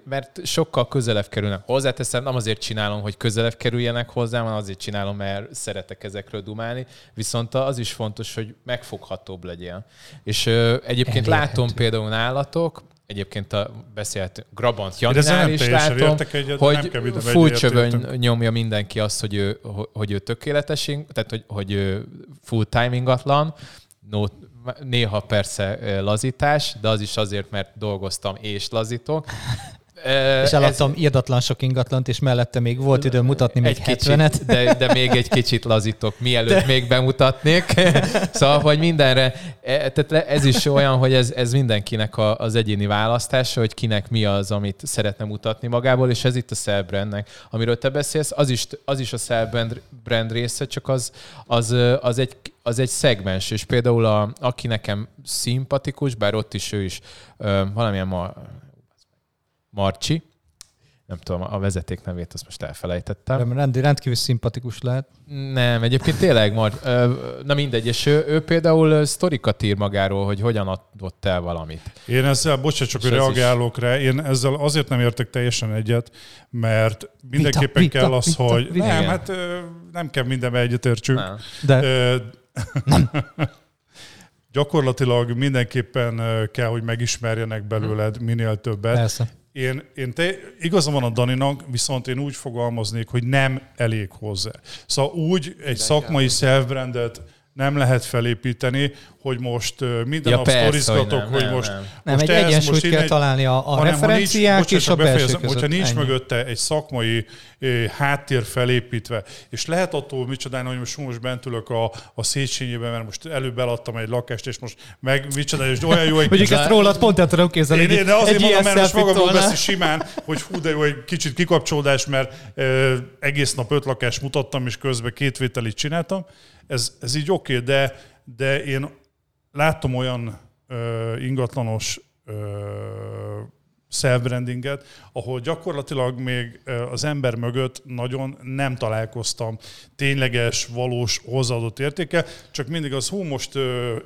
mert sokkal közelebb kerülnek. Hozzáteszem, nem azért csinálom, hogy közelebb kerüljenek hozzám, hanem azért csinálom, mert szeretek ezekről dumálni. Viszont az is fontos, hogy megfoghatóbb legyen. És egyébként Elérhető. látom például nálatok, egyébként a beszélt Grabant Janinál is látom, egyet, hogy full nyomja mindenki azt, hogy ő, hogy ő tökéletes, tehát hogy, hogy ő full timingatlan, no, néha persze lazítás, de az is azért, mert dolgoztam és lazítok. És eladtam ez... irdatlan sok ingatlant, és mellette még volt időm mutatni még egy 70-et. Kicsit, de, de még egy kicsit lazítok, mielőtt de... még bemutatnék. szóval, hogy mindenre, e, tehát ez is olyan, hogy ez, ez mindenkinek a, az egyéni választása, hogy kinek mi az, amit szeretne mutatni magából, és ez itt a self-brandnek. Amiről te beszélsz, az is, az is a self-brand brand része, csak az, az, az, egy, az egy szegmens, és például a, aki nekem szimpatikus, bár ott is ő is valamilyen ma, Marcsi, nem tudom, a vezeték nevét azt most elfelejtettem. Rend, rendkívül szimpatikus lehet. Nem, egyébként tényleg, Mar- na mindegy, és ő, ő például sztorikat ír magáról, hogy hogyan adott el valamit. Én ezzel, bocsánat, csak reagálok is... rá, én ezzel azért nem értek teljesen egyet, mert mindenképpen vita, kell vita, az, vita, hogy vita, nem, hát nem kell mindenben egyetértsünk. Nem. De... nem. Gyakorlatilag mindenképpen kell, hogy megismerjenek belőled minél többet. Persze. Én, én te, igazam van a Daninak, viszont én úgy fogalmaznék, hogy nem elég hozzá. Szóval úgy egy De szakmai self-brandet nem lehet felépíteni, hogy most minden ja, nap sztorizgatok, hogy nem, most... Nem, nem most egy egyensúlyt kell egy, találni a, a referenciák nincs, és a belső befejezem, között. Hogyha nincs ennyi. mögötte egy szakmai eh, háttér felépítve, és lehet attól micsodálni, hogy most, most bent ülök a, a Széchenyiben, mert most előbb eladtam egy lakást, és most meg micsodálni, és olyan jó egy... Mondjuk ezt rólad pont el tudom képzelni. Én, én, de azért mondom, mert most magamról beszél simán, hogy hú, de jó, egy kicsit kikapcsolódás, mert eh, egész nap öt lakást mutattam, és közben két vételit csináltam. Ez, ez így oké, okay, de, de én láttam olyan ö, ingatlanos ö, self-brandinget, ahol gyakorlatilag még az ember mögött nagyon nem találkoztam tényleges, valós hozzáadott értéke, csak mindig az, hú, most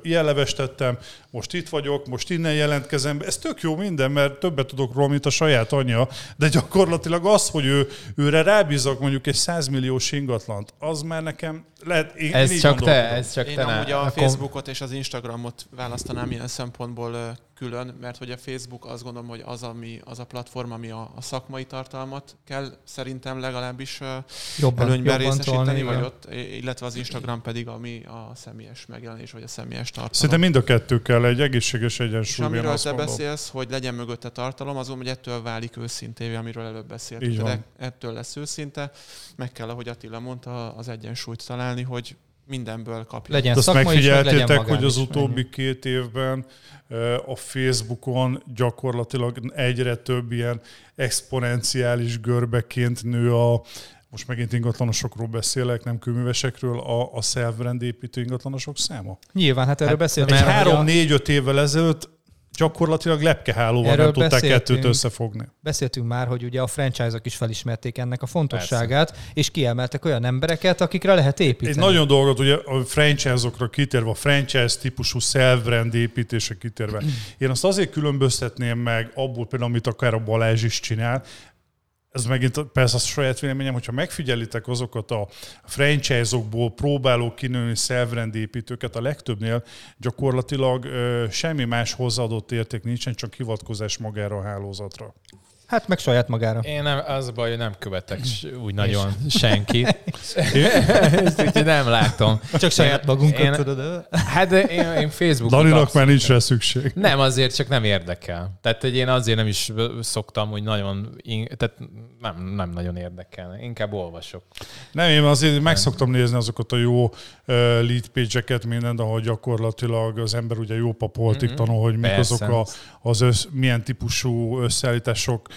ilyen leves tettem, most itt vagyok, most innen jelentkezem, ez tök jó minden, mert többet tudok róla, mint a saját anyja, de gyakorlatilag az, hogy ő, őre rábízok mondjuk egy 100 milliós ingatlant, az már nekem lehet, én, ez, én csak te, ez csak én te, amúgy a Facebookot és az Instagramot választanám ilyen szempontból külön, mert hogy a Facebook azt gondolom, hogy az, ami, az a platform, ami a, a szakmai tartalmat kell szerintem legalábbis jobban, előnyben jobban részesíteni, tolni, vagy ott, illetve az Instagram pedig, ami a személyes megjelenés, vagy a személyes tartalom. Szerintem mind a kettő kell, egy egészséges egyensúly. És amiről te beszélsz, hogy legyen mögötte tartalom, azon, hogy ettől válik őszintévé, amiről előbb beszéltünk. Ettől lesz őszinte, meg kell, ahogy Attila mondta, az egyensúlyt találni, hogy mindenből kapja. Legyen Azt megfigyeltétek, is, hogy az utóbbi két évben a Facebookon gyakorlatilag egyre több ilyen exponenciális görbeként nő a most megint ingatlanosokról beszélek, nem kőművesekről, a, a self-brand építő ingatlanosok száma? Nyilván, hát erről hát, beszéltünk. Egy három-négy-öt évvel ezelőtt gyakorlatilag lepkehálóval Erről nem tudták kettőt összefogni. Beszéltünk már, hogy ugye a franchise-ok is felismerték ennek a fontosságát, Persze. és kiemeltek olyan embereket, akikre lehet építeni. Egy nagyon dolgot, ugye a franchise-okra kitérve, a franchise típusú self-brand építése kitérve. Én azt azért különböztetném meg abból például, amit akár a Balázs is csinál, ez megint persze a saját véleményem, hogyha megfigyelitek azokat a franchise-okból próbáló kinőni építőket, a legtöbbnél gyakorlatilag ö, semmi más hozzáadott érték nincsen, csak hivatkozás magára a hálózatra. Hát meg saját magára. Én nem, az a baj, hogy nem követek úgy nagyon senkit. Úgyhogy nem látom. Csak saját magunkat én, tudod. Hát én, én Facebookon... Dalinak már nincs rá szükség. Nem, azért csak nem érdekel. Tehát hogy én azért nem is szoktam, hogy nagyon... Tehát nem, nem nagyon érdekel. Inkább olvasok. Nem, én azért meg szoktam nézni azokat a jó lead page-eket, mindent, ahol gyakorlatilag az ember ugye jó papoltig mm-hmm. tanul, hogy mik azok a, az össz, milyen típusú összeállítások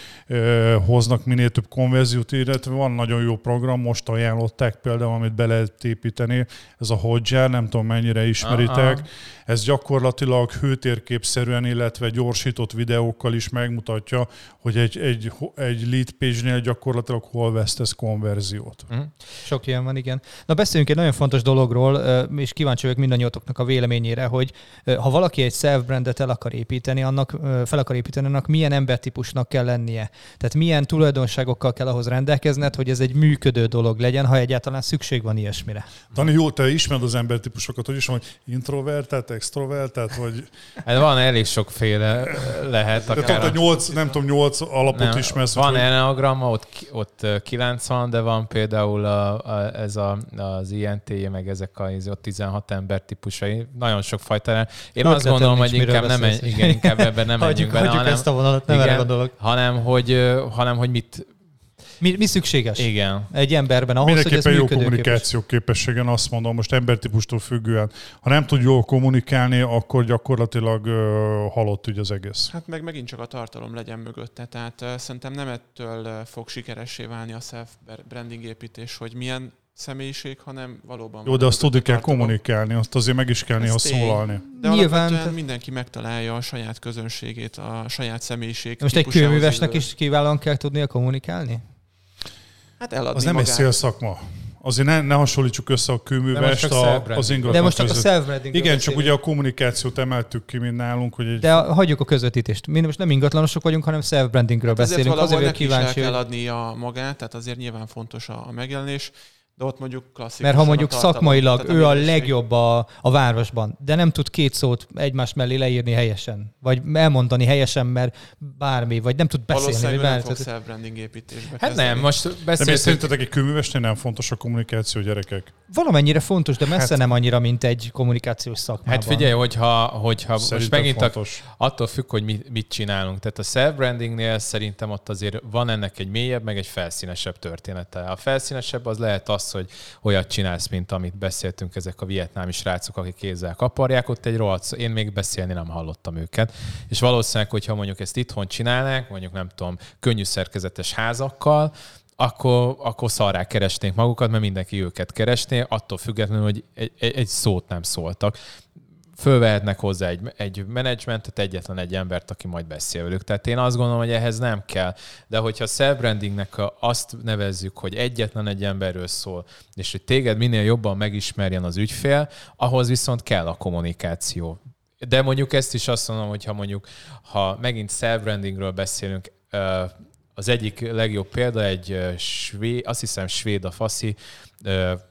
hoznak minél több konverziót, illetve van nagyon jó program, most ajánlották például, amit be lehet építeni, ez a Hodger, nem tudom mennyire ismeritek. Aha. Ez gyakorlatilag hőtérképszerűen, illetve gyorsított videókkal is megmutatja, hogy egy, egy, egy lead page-nél gyakorlatilag hol vesztesz konverziót. Mm. Sok ilyen van, igen. Na beszéljünk egy nagyon fontos dologról, és kíváncsi vagyok mindannyiatoknak a véleményére, hogy ha valaki egy self-brandet el akar építeni, annak fel akar építeni, annak milyen embertípusnak kell lennie. Tehát milyen tulajdonságokkal kell ahhoz rendelkezned, hogy ez egy működő dolog legyen, ha egyáltalán szükség van ilyesmire. Tani, jó, te ismered az embertípusokat, hogy is van, hogy introvertált, extrovertált, vagy... Hát van elég sokféle lehet. Akár de tudod, a... nyolc, nem tudom, nyolc alapot nem, ismersz. Van hogy... enneagramma, ott, ott 90, de van például a, a, ez a, az INT, meg ezek a, ott 16 ember típusai, nagyon sok fajta. Én azt gondolom, hogy inkább, nem, igen, inkább ebben nem menjünk bele, hanem, ezt a vonalat, nem igen, hanem hanem hogy, hanem hogy mit, mi, mi szükséges? Igen. Egy emberben ahhoz, Mindenképpen hogy ez jó kommunikáció képességen, azt mondom, most embertípustól függően. Ha nem tud jól kommunikálni, akkor gyakorlatilag uh, halott ügy az egész. Hát meg megint csak a tartalom legyen mögötte. Tehát uh, szerintem nem ettől uh, fog sikeressé válni a self-branding építés, hogy milyen személyiség, hanem valóban... Jó, de azt tudni kell kommunikálni, azt azért meg is kell néha szólalni. De Nyilván mindenki megtalálja a saját közönségét, a saját személyiség. Most egy kőművesnek is kiválóan kell tudnia kommunikálni? Hát eladni Az nem magát. egy szélszakma. Azért ne, ne hasonlítsuk össze a kőművest a, az ingatlan De most csak a self Igen, csak ugye a kommunikációt emeltük ki, mint nálunk. Hogy egy... De hagyjuk a közvetítést. Mi most nem ingatlanosok vagyunk, hanem self-brandingről hát beszélünk. Azért, azért kíváncsi. kell adni a magát, tehát azért nyilván fontos a, a megjelenés de ott mondjuk klasszikus. Mert ha mondjuk szakmailag ő a legjobb a, a városban, de nem tud két szót egymás mellé leírni helyesen, vagy elmondani helyesen, mert bármi, vagy nem tud beszélni. Valószínűleg nem fog self-branding építésbe Hát kezdeni. nem, most beszéltünk. De szerintetek egy kőművesnél nem fontos a kommunikáció, gyerekek? Valamennyire fontos, de messze hát, nem annyira, mint egy kommunikációs szakmában. Hát figyelj, hogyha, hogyha most megint a, attól függ, hogy mit, mit csinálunk. Tehát a self-brandingnél szerintem ott azért van ennek egy mélyebb, meg egy felszínesebb története. A felszínesebb az lehet az, az, hogy olyat csinálsz, mint amit beszéltünk, ezek a vietnámi srácok, akik kézzel kaparják, ott egy rohadt, én még beszélni nem hallottam őket. És valószínűleg, hogyha mondjuk ezt itthon csinálnák, mondjuk nem tudom, könnyű szerkezetes házakkal, akkor, akkor szarrá keresnék magukat, mert mindenki őket keresné, attól függetlenül, hogy egy, egy szót nem szóltak fölvehetnek hozzá egy, egy menedzsmentet, egyetlen egy embert, aki majd beszél velük. Tehát én azt gondolom, hogy ehhez nem kell. De hogyha self-brandingnek azt nevezzük, hogy egyetlen egy emberről szól, és hogy téged minél jobban megismerjen az ügyfél, ahhoz viszont kell a kommunikáció. De mondjuk ezt is azt mondom, hogy ha mondjuk, ha megint self-brandingről beszélünk, az egyik legjobb példa egy svéd, azt hiszem svéd a faszi,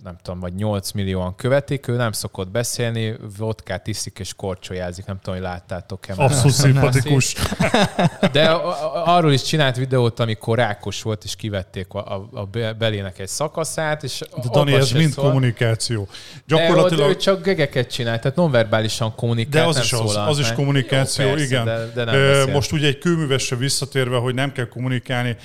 nem tudom, vagy 8 millióan követik, ő nem szokott beszélni, vodkát iszik és korcsolyázik, nem tudom, hogy láttátok-e. Abszolút szimpatikus. De arról is csinált videót, amikor rákos volt, és kivették a, a, belének egy szakaszát, és De Dani, ez mind szól. kommunikáció. Gyakorlatilag... De ő csak gegeket csinált, tehát nonverbálisan kommunikált, De az nem is az, az is kommunikáció, Jó, persze, igen. De, de nem Most ugye egy kőművesre visszatérve, hogy nem kell kommunikálni,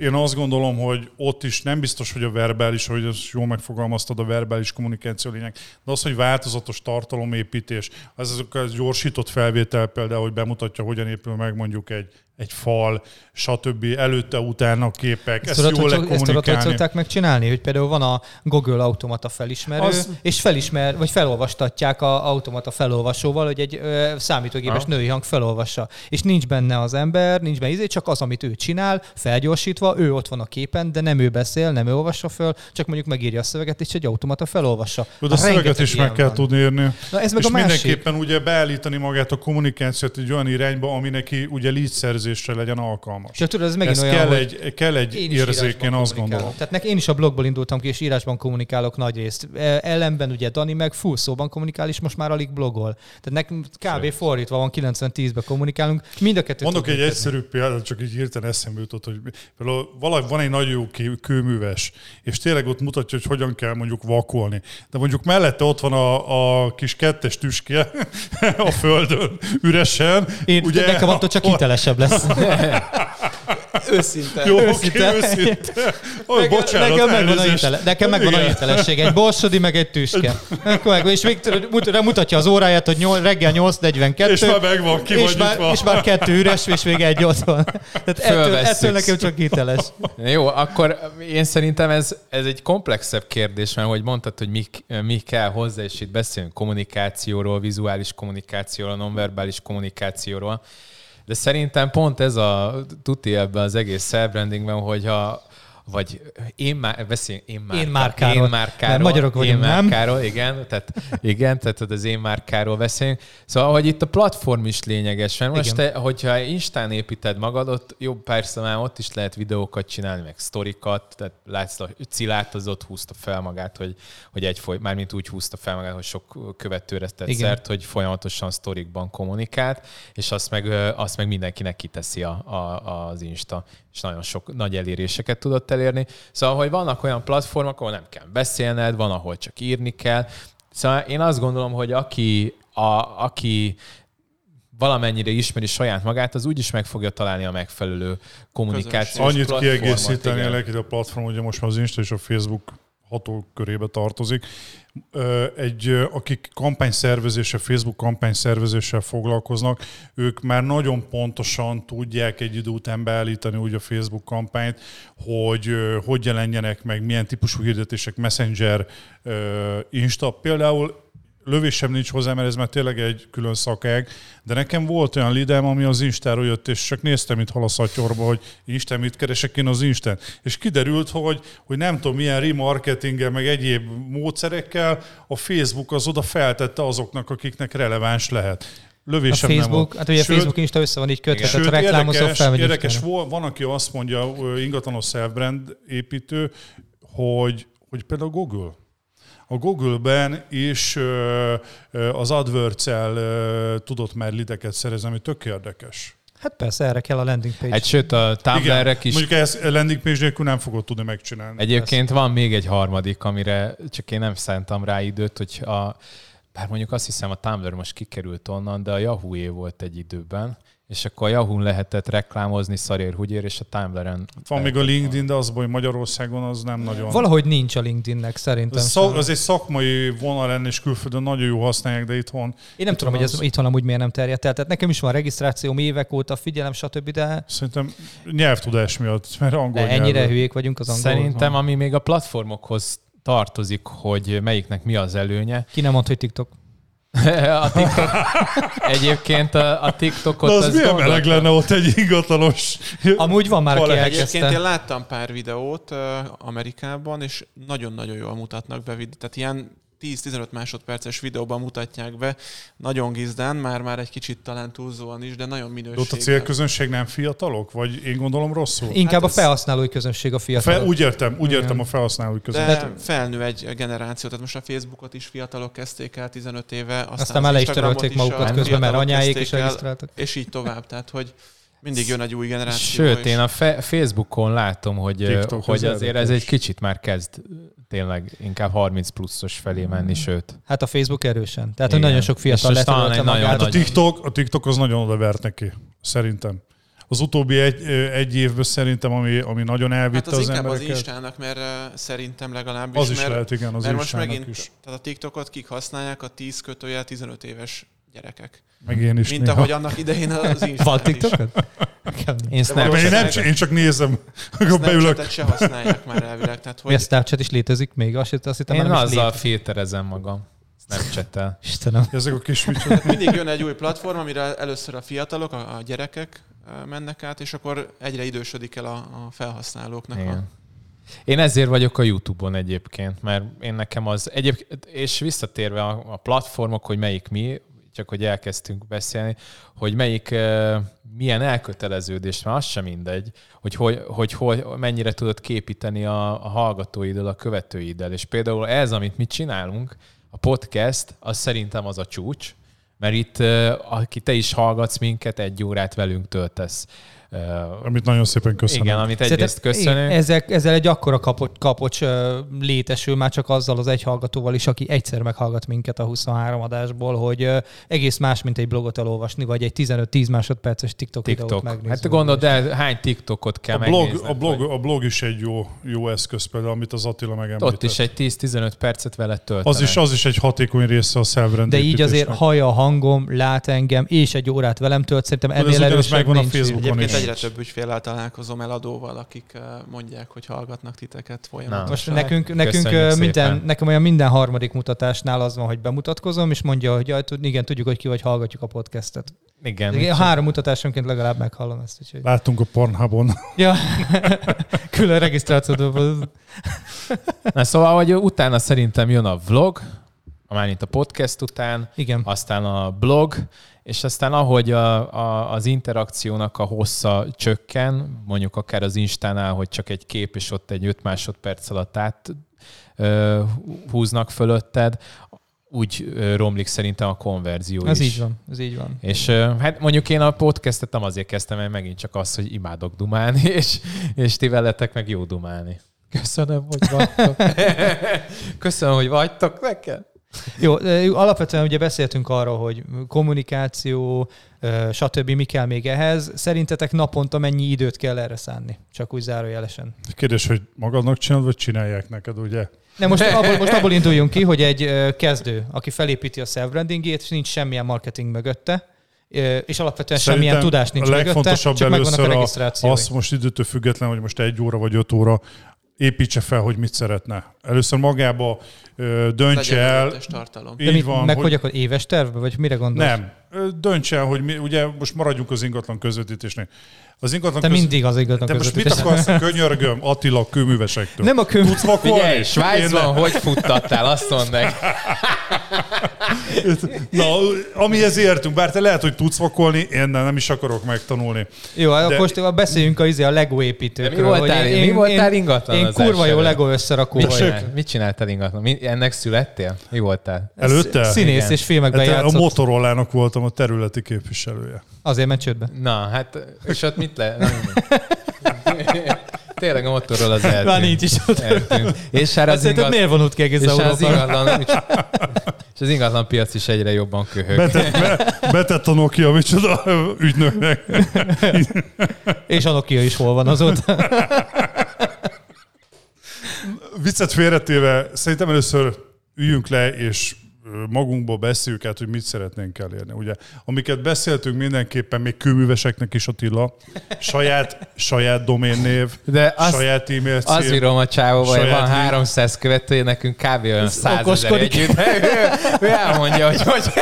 én azt gondolom, hogy ott is nem biztos, hogy a verbális, hogy ez jó megfogalmaztad a verbális kommunikáció lényeg, de az, hogy változatos tartalomépítés, az azok a gyorsított felvétel például, hogy bemutatja, hogyan épül meg mondjuk egy, egy fal, stb. előtte, utána képek. Ezt, ezt jól hogy, ezt tudod, hogy szokták megcsinálni? Hogy például van a Google automata felismerő, az... és felismer, vagy felolvastatják a automata felolvasóval, hogy egy ö, számítógépes ha. női hang felolvassa. És nincs benne az ember, nincs benne izé, csak az, amit ő csinál, felgyorsítva, ő ott van a képen, de nem ő beszél, nem ő olvassa föl, csak mondjuk megírja a szöveget, és egy automata felolvassa. De a szöveget is meg kell van. tudni írni. Na ez meg és a másik. mindenképpen ugye beállítani magát a kommunikációt egy olyan irányba, ami neki ugye lead szerzésre legyen alkalmas. Csak tudod, ez megint ez olyan, kell egy, kell egy érzék, én azt gondolom. Tehát nek, én is a blogból indultam ki, és írásban kommunikálok nagy részt. E, ellenben ugye Dani meg full szóban kommunikál, és most már alig blogol. Tehát nekünk kb. fordítva van, 90-10-ben kommunikálunk. Mind a kettő Mondok egy egyszerű példát, csak így hirtelen eszembe jutott, hogy valahogy van egy nagyon jó kőműves, és tényleg ott mutatja, hogy hogyan kell mondjuk vakolni. De mondjuk mellette ott van a, a kis kettes tüske a földön, üresen. Én, ugye, nekem attól csak hitelesebb lesz. Őszinte. Jó, őszinte. Okay, őszinte. Oh, Meg, bocsánat, nekem megvan, a, hitele, nekem megvan a hitelesség. Egy borsodi, meg egy tüske. És még mutatja az óráját, hogy nyol, reggel 8.42. És már megvan, ki és már, és már kettő üres, és még egy ott van. Tehát ettől, ettől nekem csak hiteles. Jó, akkor én szerintem ez, ez egy komplexebb kérdés, mert hogy mondtad, hogy mi, mi kell hozzá, és itt beszélünk kommunikációról, vizuális kommunikációról, nonverbális kommunikációról. De szerintem pont ez a tuti ebben az egész self-brandingben, hogyha vagy én már, beszéljünk én már, én márkáról. Én márkáról. magyarok vagyunk, én márkáról, nem? igen, tehát, igen, tehát az én márkáról beszélünk. Szóval, hogy itt a platform is lényeges, mert most te, hogyha Instán építed magad, ott jó, persze már ott is lehet videókat csinálni, meg sztorikat, tehát látsz, a Cilát az ott húzta fel magát, hogy, hogy egy foly, mármint úgy húzta fel magát, hogy sok követőre tett igen. szert, hogy folyamatosan sztorikban kommunikált, és azt meg, azt meg mindenkinek kiteszi a, a, az Insta, és nagyon sok nagy eléréseket tudott elérni. Szóval, hogy vannak olyan platformok, ahol nem kell beszélned, van, ahol csak írni kell. Szóval én azt gondolom, hogy aki, a, aki valamennyire ismeri saját magát, az úgyis meg fogja találni a megfelelő kommunikációt. Annyit kiegészíteni a platform, ugye most már az Insta és a Facebook hatókörébe tartozik. Egy, akik kampányszervezéssel, Facebook kampányszervezéssel foglalkoznak, ők már nagyon pontosan tudják egy idő után beállítani úgy a Facebook kampányt, hogy hogy jelenjenek meg, milyen típusú hirdetések, Messenger, Insta. Például lövésem nincs hozzá, mert ez már tényleg egy külön szakág, de nekem volt olyan lidem, ami az Instáról jött, és csak néztem itt hal a szatyorba, hogy Instán mit keresek én az Instán. És kiderült, hogy, hogy nem tudom, milyen remarketinggel, meg egyéb módszerekkel a Facebook az oda feltette azoknak, akiknak releváns lehet. Lövésem a Facebook, nem hát ugye a Facebook Insta össze van így kötve, tehát reklámozó érdekes, érdekes van, aki azt mondja, ingatlanos self-brand építő, hogy, hogy például Google, a Google-ben is az AdWords-el tudott már lideket szerezni, ami tök érdekes. Hát persze, erre kell a landing page. Hát sőt, a Tumblr-ek is... Mondjuk ezt landing page nélkül nem fogod tudni megcsinálni. Egyébként ezt. van még egy harmadik, amire csak én nem szántam rá időt, hogy a, bár mondjuk azt hiszem a Tumblr most kikerült onnan, de a Yahoo-é volt egy időben, és akkor a Yahoo-n lehetett reklámozni szarér, húgyér, és a Tumblr-en... Van még a LinkedIn, de az hogy Magyarországon az nem nagyon... Valahogy nincs a LinkedInnek szerintem. Az, szak, az egy szakmai vonal lenne, és külföldön nagyon jó használják, de itthon... Én nem itthon tudom, az... hogy ez itthon amúgy miért nem terjedt el. Tehát nekem is van regisztráció évek óta, figyelem, stb., de... Szerintem nyelvtudás miatt, mert angol de ennyire nyelv. hülyék vagyunk az angol. Szerintem, ami még a platformokhoz tartozik, hogy melyiknek mi az előnye. Ki nem mond, hogy TikTok? a TikTok, egyébként a, a TikTokot... De az, az milyen meleg lenne ott egy ingatlanos... Amúgy van már, aki Egyébként én láttam pár videót uh, Amerikában, és nagyon-nagyon jól mutatnak be. Tehát ilyen 10-15 másodperces videóban mutatják be, nagyon gizdán, már már egy kicsit talán túlzóan is, de nagyon minőséggel. Ott a célközönség nem fiatalok? Vagy én gondolom rosszul? Inkább hát a felhasználói közönség a fiatalok. Fe, úgy értem, úgy értem a felhasználói közönség. De felnő egy generáció, tehát most a Facebookot is fiatalok kezdték el 15 éve, aztán, aztán már le is törölték magukat közben, mert anyáik is regisztráltak. És így tovább, tehát hogy mindig jön egy új generáció. Sőt, én a fe- Facebookon látom, hogy, TikTok hogy azért ez egy kicsit már kezd tényleg inkább 30 pluszos felé menni, sőt. Hát a Facebook erősen. Tehát, hogy nagyon sok fiatal letörölte magát. Hát a TikTok, a TikTok az nagyon odavert neki, szerintem. Az utóbbi egy, egy évben szerintem, ami, ami nagyon elvitte hát az, az inkább embereket. az Instának, mert uh, szerintem legalábbis. Az is mert, lehet, igen, az mert most megint, is. Tehát a TikTokot kik használják? A 10 kötője 15 éves gyerekek. Meg én is Mint néha. ahogy annak idején az Instagram Van TikTokot? Én, Snapchat. én, nem, én csak nézem, akkor beülök. se használják már elvileg. Tehát, hogy... Mi a Snapchat is létezik még? Azt, azt hittem, én azzal filterezem magam. Snapchat-tel. Istenem. Ezek a kis Mindig jön egy új platform, amire először a fiatalok, a, a gyerekek mennek át, és akkor egyre idősödik el a, a felhasználóknak Igen. a én ezért vagyok a YouTube-on egyébként, mert én nekem az egyébként, és visszatérve a, a platformok, hogy melyik mi, csak hogy elkezdtünk beszélni, hogy melyik milyen elköteleződés, mert az sem mindegy, hogy, hogy, hogy, hogy mennyire tudod képíteni a, a hallgatóiddal, a követőiddel. És például ez, amit mi csinálunk, a podcast, az szerintem az a csúcs, mert itt, aki te is hallgatsz minket, egy órát velünk töltesz amit nagyon szépen köszönöm. Igen, amit egyrészt köszönöm. Ezzel, ezzel egy akkora kapocs, kapocs létesül már csak azzal az egy hallgatóval is, aki egyszer meghallgat minket a 23 adásból, hogy egész más, mint egy blogot elolvasni, vagy egy 15-10 másodperces TikTok, TikTok. videót megnézni. Hát gondold el, hány TikTokot kell a blog. A blog, a blog is egy jó, jó eszköz például, amit az Attila megemlített. Ott is egy 10-15 percet vele töltenek. Az is, az is egy hatékony része a De így azért hallja a hangom, lát engem, és egy órát velem tölt, szerintem ennél erősebb nincs. A Facebookon is egyre több ügyféllel találkozom eladóval, akik mondják, hogy hallgatnak titeket folyamatosan. Most nekünk, nekünk minden, nekem olyan minden harmadik mutatásnál az van, hogy bemutatkozom, és mondja, hogy jaj, igen, tudjuk, hogy ki vagy, hallgatjuk a podcastet. Igen. igen három mutatásonként legalább meghallom ezt. Úgyhogy... Láttunk a Pornhubon. ja, külön regisztrációt. Na szóval, hogy utána szerintem jön a vlog, már itt a podcast után, Igen. aztán a blog, és aztán ahogy a, a, az interakciónak a hossza csökken, mondjuk akár az Instánál, hogy csak egy kép, és ott egy 5 másodperc alatt át ö, húznak fölötted, úgy romlik szerintem a konverzió ez is. így van, ez így van. És hát mondjuk én a podcastet nem azért kezdtem, mert megint csak az, hogy imádok dumálni, és, és ti veletek meg jó dumálni. Köszönöm, hogy vagytok. Köszönöm, hogy vagytok nekem. Jó, alapvetően ugye beszéltünk arról, hogy kommunikáció, stb. mi kell még ehhez. Szerintetek naponta mennyi időt kell erre szánni? Csak úgy zárójelesen. Kérdés, hogy magadnak csinálod, vagy csinálják neked, ugye? Nem, most abból, most abból induljunk ki, hogy egy kezdő, aki felépíti a self-brandingét, és nincs semmilyen marketing mögötte, és alapvetően Szerintem semmilyen tudás nincs a legfontosabb mögötte, csak megvannak a regisztrációi. Az most időtől független, hogy most egy óra vagy öt óra, építse fel, hogy mit szeretne. Először magába ö, döntse el. Tartalom. Így mit, van, meg hogy, hogy akkor éves tervbe, vagy mire gondolsz? Nem. Döntse el, hogy mi, ugye most maradjunk az ingatlan közvetítésnél. Az ingatlan Te köz... mindig az ingatlan Te most mit akarsz a könyörgöm Attila kőművesektől? Nem a kőművesektől. Figyelj, Svájcban hogy futtattál, azt mondd meg. Na, amihez értünk, bár te lehet, hogy tudsz vakolni, én nem is akarok megtanulni. Jó, De... akkor most beszéljünk a, izé, a Lego építőkről. Mi voltál, én, mi voltál ingatlan Én, én kurva jó Lego összerakó mit, csinál, mit csináltál ingatlan? Mi, ennek születtél? Mi voltál? Előtte? Színész Igen. és filmekben hát játszott. A Motorolának voltam a területi képviselője. Azért csődbe. Na, hát, és ott mit le... Tényleg a motorról az eltűnt. Már nincs is ott. Eltűnt. És hát az ingat... miért vonult ki egész és az ingatlan, és az ingatlan piac is egyre jobban köhög. Betett, be, betett a Nokia, micsoda ügynöknek. és a Nokia is hol van azóta. Viccet félretéve, szerintem először üljünk le, és magunkból beszéljük át, hogy mit szeretnénk elérni. Ugye, amiket beszéltünk mindenképpen még kőműveseknek is Attila, saját, saját doménnév, De az, saját e-mail cím. Az írom a csávóval, hogy van 300 követője, nekünk kb. olyan 100 ezer együtt. Ő, ő elmondja, hogy hogy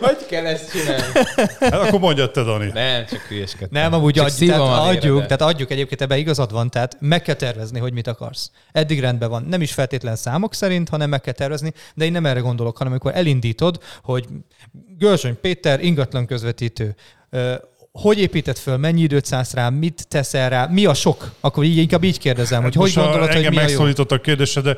hogy kell ezt csinálni? Hát akkor mondjad te, Dani. Nem, csak hülyeskedtem. Nem, amúgy adj, tehát adjuk, tehát adjuk egyébként ebben igazad van, tehát meg kell tervezni, hogy mit akarsz. Eddig rendben van. Nem is feltétlen számok szerint, hanem meg kell tervezni, de én nem erre gondolok, hanem amikor elindítod, hogy Görzsöny Péter ingatlan közvetítő, hogy épített föl, mennyi időt szállsz rá, mit teszel rá, mi a sok? Akkor így, inkább így kérdezem, hogy Most hogy gondolod, hogy mi a jó? a kérdésre, de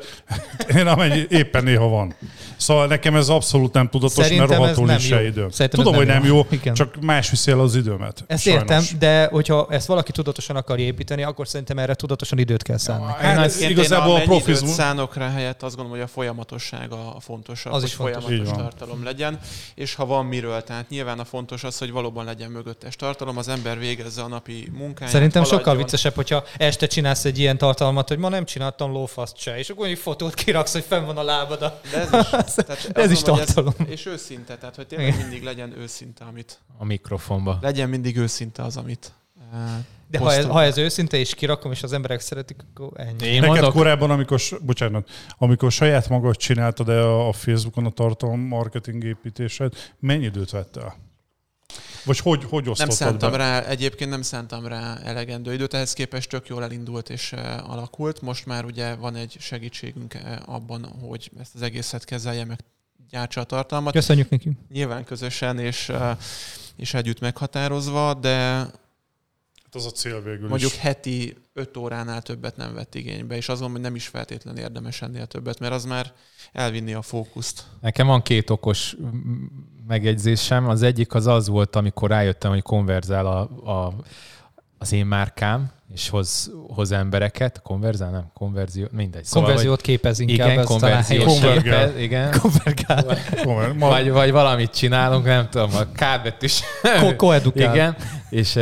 én amennyi éppen néha van. Szóval nekem ez abszolút nem tudatos, Szerintem mert rohadtul nincs se időm. Szerintem Tudom, hogy nem jó, jó Igen. csak más viszi el az időmet. Ezt sajnos. értem, de hogyha ezt valaki tudatosan akarja építeni, akkor szerintem erre tudatosan időt kell szállni. Ja, hát, hát igazából a profizmus. szánok rá helyett azt gondolom, hogy a folyamatosság a fontosabb, az hogy is fontos. folyamatos tartalom legyen, és ha van miről, tehát nyilván a fontos az, hogy valóban legyen mögöttes tartalom, az ember végezze a napi munkáját. Szerintem haladjon. sokkal viccesebb, hogyha este csinálsz egy ilyen tartalmat, hogy ma nem csináltam lófaszt se, és akkor egy fotót kiraksz, hogy fenn van a lábad. De ez is, tehát ez is tartalom. Ez, és őszinte, tehát hogy tényleg mindig legyen őszinte, amit... A mikrofonba. Legyen mindig őszinte az, amit de ha ez, ha ez őszinte, és kirakom, és az emberek szeretik, akkor ennyi. Én Neked mondok... korábban, amikor, bocsánat, amikor saját magad csináltad -e a Facebookon a tartalom marketing építésed, mennyi időt vett el? Vagy hogy, hogy Nem szántam be? rá, egyébként nem szántam rá elegendő időt, ehhez képest tök jól elindult és uh, alakult. Most már ugye van egy segítségünk uh, abban, hogy ezt az egészet kezelje, meg gyártsa a tartalmat. Köszönjük neki. Nyilván közösen és, uh, és együtt meghatározva, de hát az a cél végül Mondjuk is. heti 5 óránál többet nem vett igénybe, és azon, hogy nem is feltétlenül érdemes ennél többet, mert az már elvinni a fókuszt. Nekem van két okos megjegyzésem. Az egyik az az volt, amikor rájöttem, hogy konverzál a, a, az én márkám, és hoz, hoz embereket. Konverzál, nem? Konverzió, mindegy. Szóval, Konverziót képez inkább. Igen, konverziót képez, igen. Konvergál. Vagy, vagy valamit csinálunk, nem tudom, a kádbetűs. Ko- Igen, és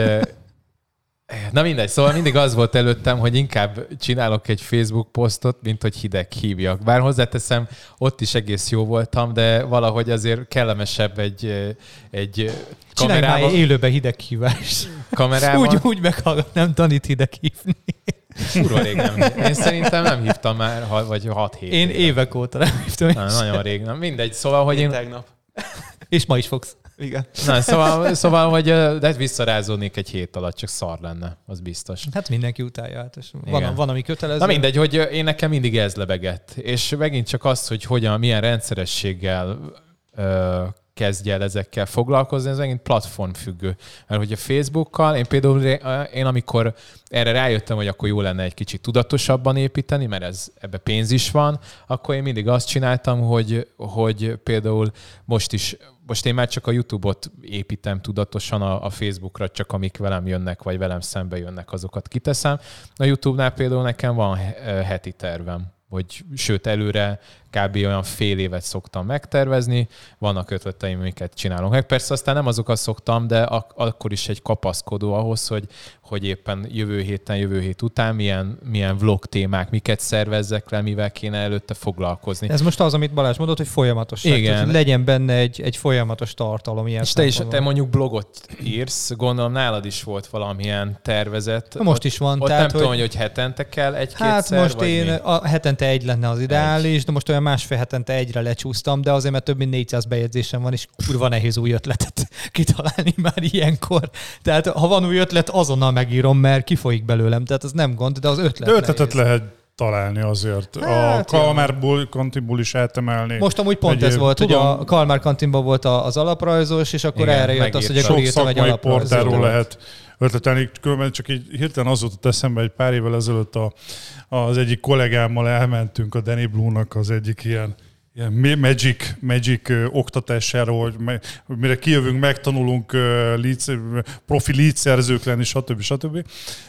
Na mindegy, szóval mindig az volt előttem, hogy inkább csinálok egy Facebook posztot, mint hogy hideg hívjak. Bár hozzáteszem, ott is egész jó voltam, de valahogy azért kellemesebb egy, egy kamerával. Csinálj élőbe hívás. Kamerával. Úgy, úgy meghallgatnám tanít hideg hívni. Furva rég nem. Én szerintem nem hívtam már, vagy 6 hét. Én éve. évek óta nem hívtam. Na, nagyon rég nem. Mindegy, szóval, hogy én... Tegnap. És ma is fogsz. Igen. Na, szóval, szóval hogy de visszarázódnék egy hét alatt, csak szar lenne, az biztos. Hát mindenki utálja, hát van, van, ami kötelező. Na mindegy, hogy én nekem mindig ez lebegett. És megint csak az, hogy hogyan, milyen rendszerességgel ö, kezdje el ezekkel foglalkozni, ez megint platformfüggő. Mert hogy a Facebookkal, én például, én amikor erre rájöttem, hogy akkor jó lenne egy kicsit tudatosabban építeni, mert ez, ebbe pénz is van, akkor én mindig azt csináltam, hogy, hogy például most is most én már csak a YouTube-ot építem tudatosan a, a Facebookra, csak amik velem jönnek, vagy velem szembe jönnek, azokat kiteszem. A YouTube-nál például nekem van heti tervem, hogy sőt előre kb. olyan fél évet szoktam megtervezni, vannak ötleteim, amiket csinálunk meg. Persze aztán nem azokat szoktam, de ak- akkor is egy kapaszkodó ahhoz, hogy, hogy éppen jövő héten, jövő hét után milyen, milyen vlog témák, miket szervezzek le, mivel kéne előtte foglalkozni. Ez most az, amit Balázs mondott, hogy folyamatos. Igen. Tehát, legyen benne egy, egy folyamatos tartalom ilyen És te is, te mondjuk blogot írsz, gondolom nálad is volt valamilyen tervezet. Most ott, is van. Ott tehát, nem tudom, hogy hetente kell egy-kétszer, Hát most én mi? a hetente egy lenne az ideális, de most olyan másfél hetente egyre lecsúsztam, de azért, mert több mint 400 bejegyzésem van, és kurva nehéz új ötletet kitalálni már ilyenkor. Tehát ha van új ötlet, azonnal megírom, mert kifolyik belőlem, tehát az nem gond, de az ötlet De ötletet nehéz. lehet találni azért. Hát, a Kalmárból, Kantiból is átemelni. Most amúgy pont Egy, ez volt, tudom, hogy a Kalmár kantinban volt a- az alaprajzos, és akkor Igen, erre jött az, hogy akkor sok írtam egy alaprajzot. lehet ötletelni. Különben csak így hirtelen az jutott eszembe, egy pár évvel ezelőtt a, az egyik kollégámmal elmentünk a Danny Blue-nak az egyik ilyen ilyen ma- magic, magic ö, hogy mire kijövünk, megtanulunk profi lead szerzők lenni, stb. stb.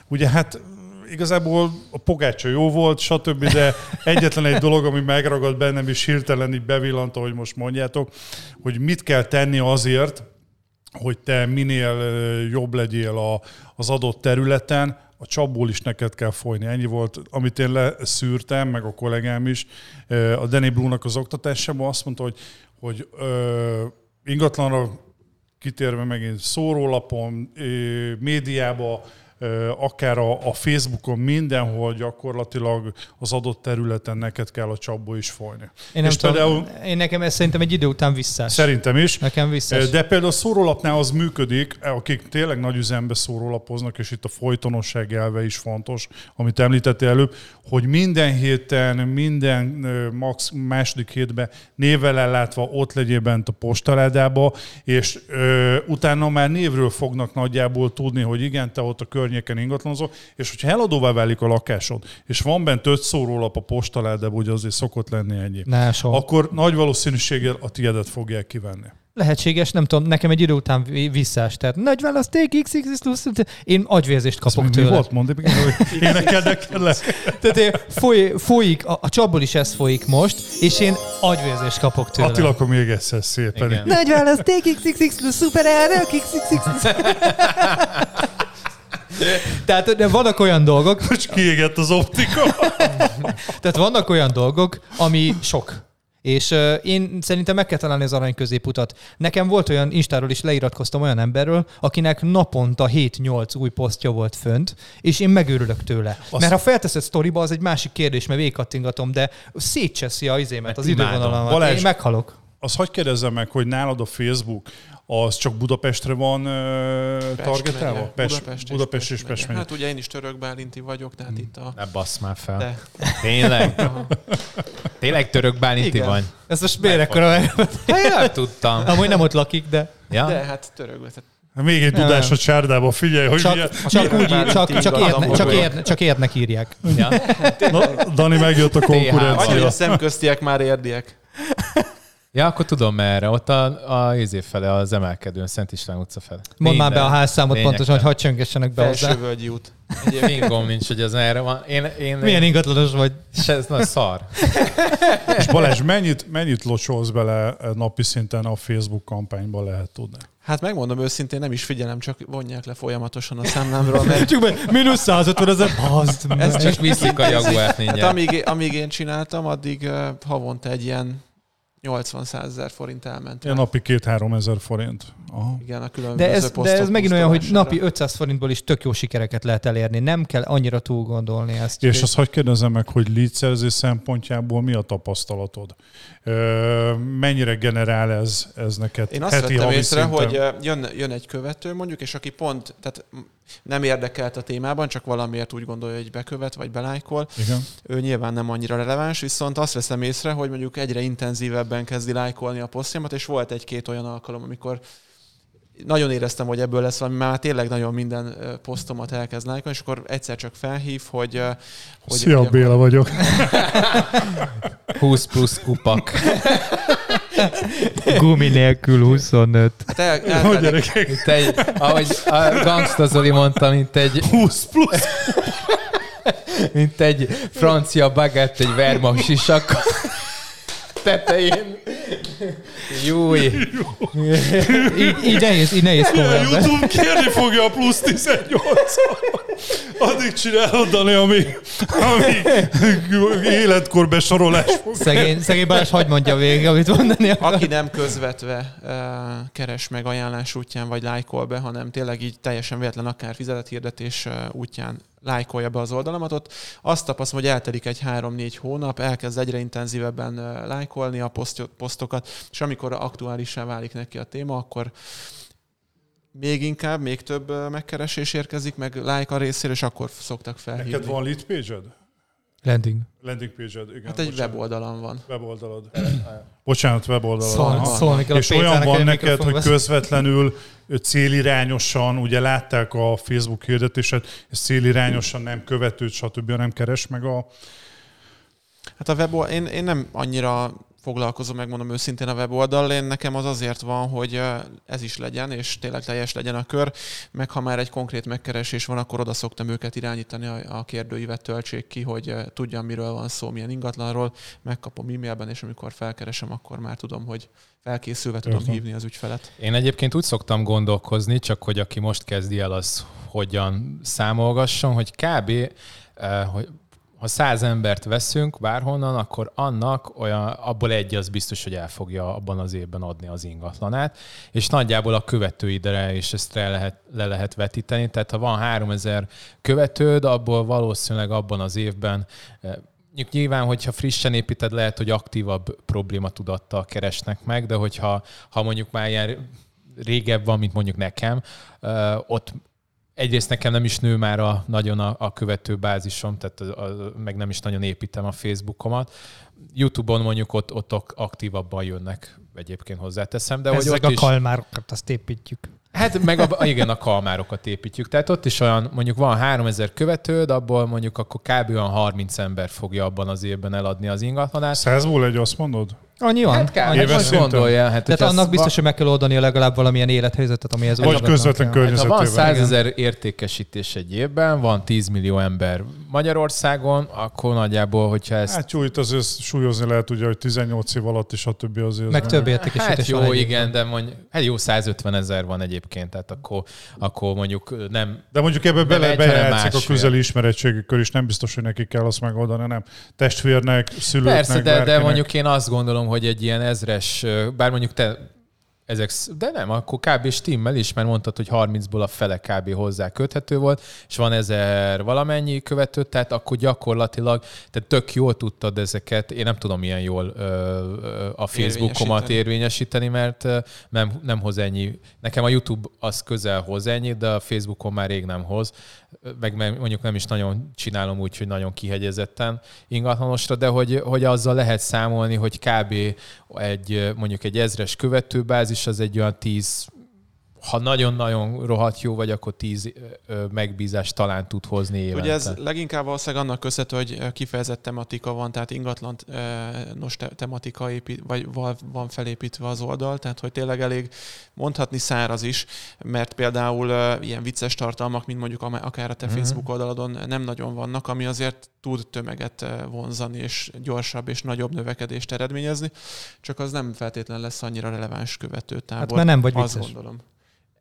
Ugye hát igazából a pogácsa jó volt, stb., de egyetlen egy dolog, ami megragad bennem, és hirtelen így bevillant, ahogy most mondjátok, hogy mit kell tenni azért, hogy te minél jobb legyél a, az adott területen, a csapból is neked kell folyni. Ennyi volt, amit én leszűrtem, meg a kollégám is. A Danny Blue-nak az oktatásában azt mondta, hogy, hogy ö, ingatlanra kitérve megint szórólapon, ö, médiába, akár a, a Facebookon, mindenhol gyakorlatilag az adott területen neked kell a csapból is folyni. Én, nem És tudom, például- én nekem ez szerintem egy idő után visszás. Szerintem is. Nekem visszás. De például a szórólapnál az működik, akik tényleg nagy üzembe szórólapoznak, és itt a folytonosság elve is fontos, amit említettél előbb, hogy minden héten, minden max második hétben névvel ellátva ott legyél bent a postaládába, és ö, utána már névről fognak nagyjából tudni, hogy igen, te ott a környéken ingatlanozol, és hogyha eladóvá válik a lakásod, és van bent öt szórólap a postaládában, ugye azért szokott lenni ennyi, Ne, soha. akkor nagy valószínűséggel a tiédet fogják kivenni. Lehetséges, nem tudom, nekem egy idő után vi- visszás. Tehát nagy választék, XX, plusz, én agyvérzést kapok mi, mi tőle. volt? Mondd meg, hogy énekelnek le. Tehát én foly, folyik, a, a csapból is ez folyik most, és én agyvérzést kapok tőle. Attila, akkor még egyszer szépen. Igen. Nagy választék, XXX plusz szuper erők, XXX. Tehát de vannak olyan dolgok, Most kiégett az optika. tehát vannak olyan dolgok, ami sok. És uh, én szerintem meg kell találni az arany középutat. Nekem volt olyan, Instáról is leiratkoztam olyan emberről, akinek naponta 7-8 új posztja volt fönt, és én megőrülök tőle. Azt... Mert ha felteszed sztoriba, az egy másik kérdés, mert végigkattingatom, de szétcseszi a izémet, az idővonalamat. Balázs- Én meghalok. Azt hagyd kérdezzem meg, hogy nálad a Facebook az csak Budapestre van uh, Pest targetálva? megye, Pest, Budapest, Budapest és Pest megye. Hát ugye én is török Bálinti vagyok, tehát itt a... Ne bassz már fel. De, Tényleg? Aha. Tényleg török bálinti Igen. vagy? Ez most miért ekkora. Hát tudtam. Amúgy nem ott lakik, de Ja? de hát török tehát Még egy tudás a csárdába, figyelj, hogy milyen... csak, csak, úgy, csak, csak, érne, csak, érne, csak érnek írják. ja? Na, Dani, megjött a konkurencia. a szemköztiek már érdiek. Ja, akkor tudom merre. Ott a, a izé fele, az emelkedőn, Szent István utca fele. Mondd már be a házszámot Lényegtelen. pontosan, hogy hadd csöngessenek be hozzá. Felsővölgyi út. Fingom nincs, hogy az merre van. Én, én, Milyen ingatlanos vagy? Se, ez nagy szar. És Balázs, mennyit, mennyit locsolsz bele napi szinten a Facebook kampányba lehet tudni? Hát megmondom őszintén, nem is figyelem, csak vonják le folyamatosan a számlámról, mert Csak meg mínusz 150 ezer, bazd meg. Ez Csak viszik a jaguárt hát amíg, amíg én csináltam, addig uh, havonta egy ilyen 80 ezer forint elment. Ilyen rá. napi két-három ezer forint. Aha. Igen, a különböző De ez, de posztok ez megint olyan, hogy napi 500 forintból is tök jó sikereket lehet elérni. Nem kell annyira túl gondolni ezt. És azt hagyd kérdezem meg, hogy leadszerzés szempontjából mi a tapasztalatod? Mennyire generál ez, ez neked Én azt heti, vettem észre, szinten? hogy jön, jön egy követő mondjuk, és aki pont, tehát nem érdekelt a témában, csak valamiért úgy gondolja, hogy bekövet vagy belájkol, Igen. ő nyilván nem annyira releváns, viszont azt veszem észre, hogy mondjuk egyre intenzívebben kezdi lájkolni a posztjámat, és volt egy-két olyan alkalom, amikor nagyon éreztem, hogy ebből lesz valami, már tényleg nagyon minden posztomat elkezd lájkolni, és akkor egyszer csak felhív, hogy... hogy Szia, hogy Béla vagyok. 20 plusz kupak. Gumi nélkül 25. Hát el, eltelik, gyerekek? Mint egy, ahogy a Gangsta Zoli mondta, mint egy, 20 plusz. mint egy francia bagett, egy verma sisak. Tetején. Júj. így, így nehéz, így nehéz A YouTube kérni fogja a plusz 18 Addig csinálod, Dani, ami, ami életkor besorolás. Szegény, szegény Balázs, hagyd mondja végig, amit mondani akar. Aki nem közvetve uh, keres meg ajánlás útján, vagy lájkol be, hanem tényleg így teljesen véletlen akár fizetett hirdetés uh, útján lájkolja be az oldalamat, ott azt tapasztalom, hogy eltelik egy három-négy hónap, elkezd egyre intenzívebben lájkolni a posztokat, és amikor aktuálisá válik neki a téma, akkor még inkább, még több megkeresés érkezik, meg like a részéről, és akkor szoktak felhívni. Neked van lead page-ed? Landing. Landing page igen. Hát egy bocsánat. weboldalon van. Weboldalad. bocsánat, weboldalon Szól, van. Szólni kell És olyan van neked, hogy közvetlenül célirányosan, ugye látták a Facebook hirdetéset, és célirányosan nem követőt, stb. nem keres meg a... Hát a web, én, én nem annyira foglalkozom, megmondom őszintén a weboldal. Én nekem az azért van, hogy ez is legyen, és tényleg teljes legyen a kör, meg ha már egy konkrét megkeresés van, akkor oda szoktam őket irányítani, a kérdőívet töltsék ki, hogy tudjam, miről van szó, milyen ingatlanról, megkapom e-mailben, és amikor felkeresem, akkor már tudom, hogy felkészülve tudom Értem. hívni az ügyfelet. Én egyébként úgy szoktam gondolkozni, csak hogy aki most kezdi el, az hogyan számolgasson, hogy kb. hogy ha száz embert veszünk bárhonnan, akkor annak olyan, abból egy az biztos, hogy el fogja abban az évben adni az ingatlanát, és nagyjából a követőidre is ezt le lehet, le lehet vetíteni. Tehát ha van 3000 követőd, abból valószínűleg abban az évben eh, nyilván, hogyha frissen építed, lehet, hogy aktívabb problématudattal keresnek meg, de hogyha ha mondjuk már ilyen régebb van, mint mondjuk nekem, eh, ott egyrészt nekem nem is nő már a, nagyon a, a követő bázisom, tehát a, a, meg nem is nagyon építem a Facebookomat. YouTube-on mondjuk ott, ott aktívabban jönnek egyébként hozzáteszem. De Ezek hogy ott a is... kalmárokat azt építjük. Hát meg a, igen, a kalmárokat építjük. Tehát ott is olyan, mondjuk van 3000 követőd, abból mondjuk akkor kb. olyan 30 ember fogja abban az évben eladni az ingatlanát. Százból egy azt mondod? Annyi van. Hát kár, hát most gondolja. Hát, Tehát annak biztos, hogy meg kell oldani legalább valamilyen élethelyzetet, amihez Vagy közvetlen környezetében. Hát, ha van 100 ezer értékesítés egy évben, van 10 millió ember Magyarországon, akkor nagyjából, hogyha ezt... Hát jó, itt azért súlyozni lehet ugye, hogy 18 év alatt is a többi azért. Meg több értékesítés Hát jó, igen, de mondjuk, hát jó, 150 ezer van egyébként, tehát akkor, akkor mondjuk nem... De mondjuk ebbe bele bejátszik a közeli ismeretségi kör is, nem biztos, hogy neki kell azt megoldani, nem testvérnek, szülőknek, Persze, de, de mondjuk én azt gondolom, hogy egy ilyen ezres, bár mondjuk te ezek, de nem, akkor kb. stimmel is, mert mondtad, hogy 30-ból a fele kb. hozzá köthető volt, és van ezer valamennyi követő, tehát akkor gyakorlatilag, tehát tök jól tudtad ezeket, én nem tudom ilyen jól ö, ö, a Facebookomat érvényesíteni, érvényesíteni mert nem, nem hoz ennyi. Nekem a YouTube az közel hoz ennyi, de a Facebookon már rég nem hoz, meg mondjuk nem is nagyon csinálom úgy, hogy nagyon kihegyezetten ingatlanosra, de hogy, hogy azzal lehet számolni, hogy kb. egy mondjuk egy ezres követőbázis az egy olyan 10 ha nagyon-nagyon rohadt jó vagy, akkor tíz megbízást talán tud hozni évente. Ugye ez leginkább valószínűleg annak köszönhető, hogy kifejezett tematika van, tehát ingatlan nos tematika épít, vagy van felépítve az oldal, tehát hogy tényleg elég mondhatni száraz is, mert például ilyen vicces tartalmak, mint mondjuk akár a te mm-hmm. Facebook oldaladon nem nagyon vannak, ami azért tud tömeget vonzani, és gyorsabb és nagyobb növekedést eredményezni, csak az nem feltétlenül lesz annyira releváns követőtábor. Hát mert nem vagy vicces. Azt gondolom.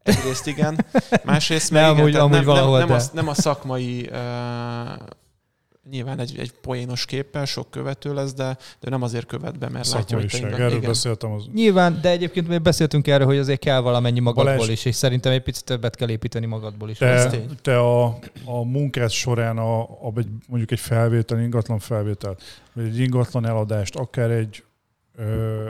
Egyrészt igen, másrészt meg igen, amúgy, amúgy nem, valahol, nem, nem, a, nem a szakmai uh, nyilván egy, egy poénos képpel sok követő lesz, de, de nem azért követ be, mert látja, hogy te erről igen. beszéltem. Az... Nyilván, de egyébként még beszéltünk erről, hogy azért kell valamennyi magadból Balázs, is, és szerintem egy picit többet kell építeni magadból is. Te, te a, a munkád során a, a, egy, mondjuk egy felvétel, ingatlan felvétel, vagy egy ingatlan eladást, akár egy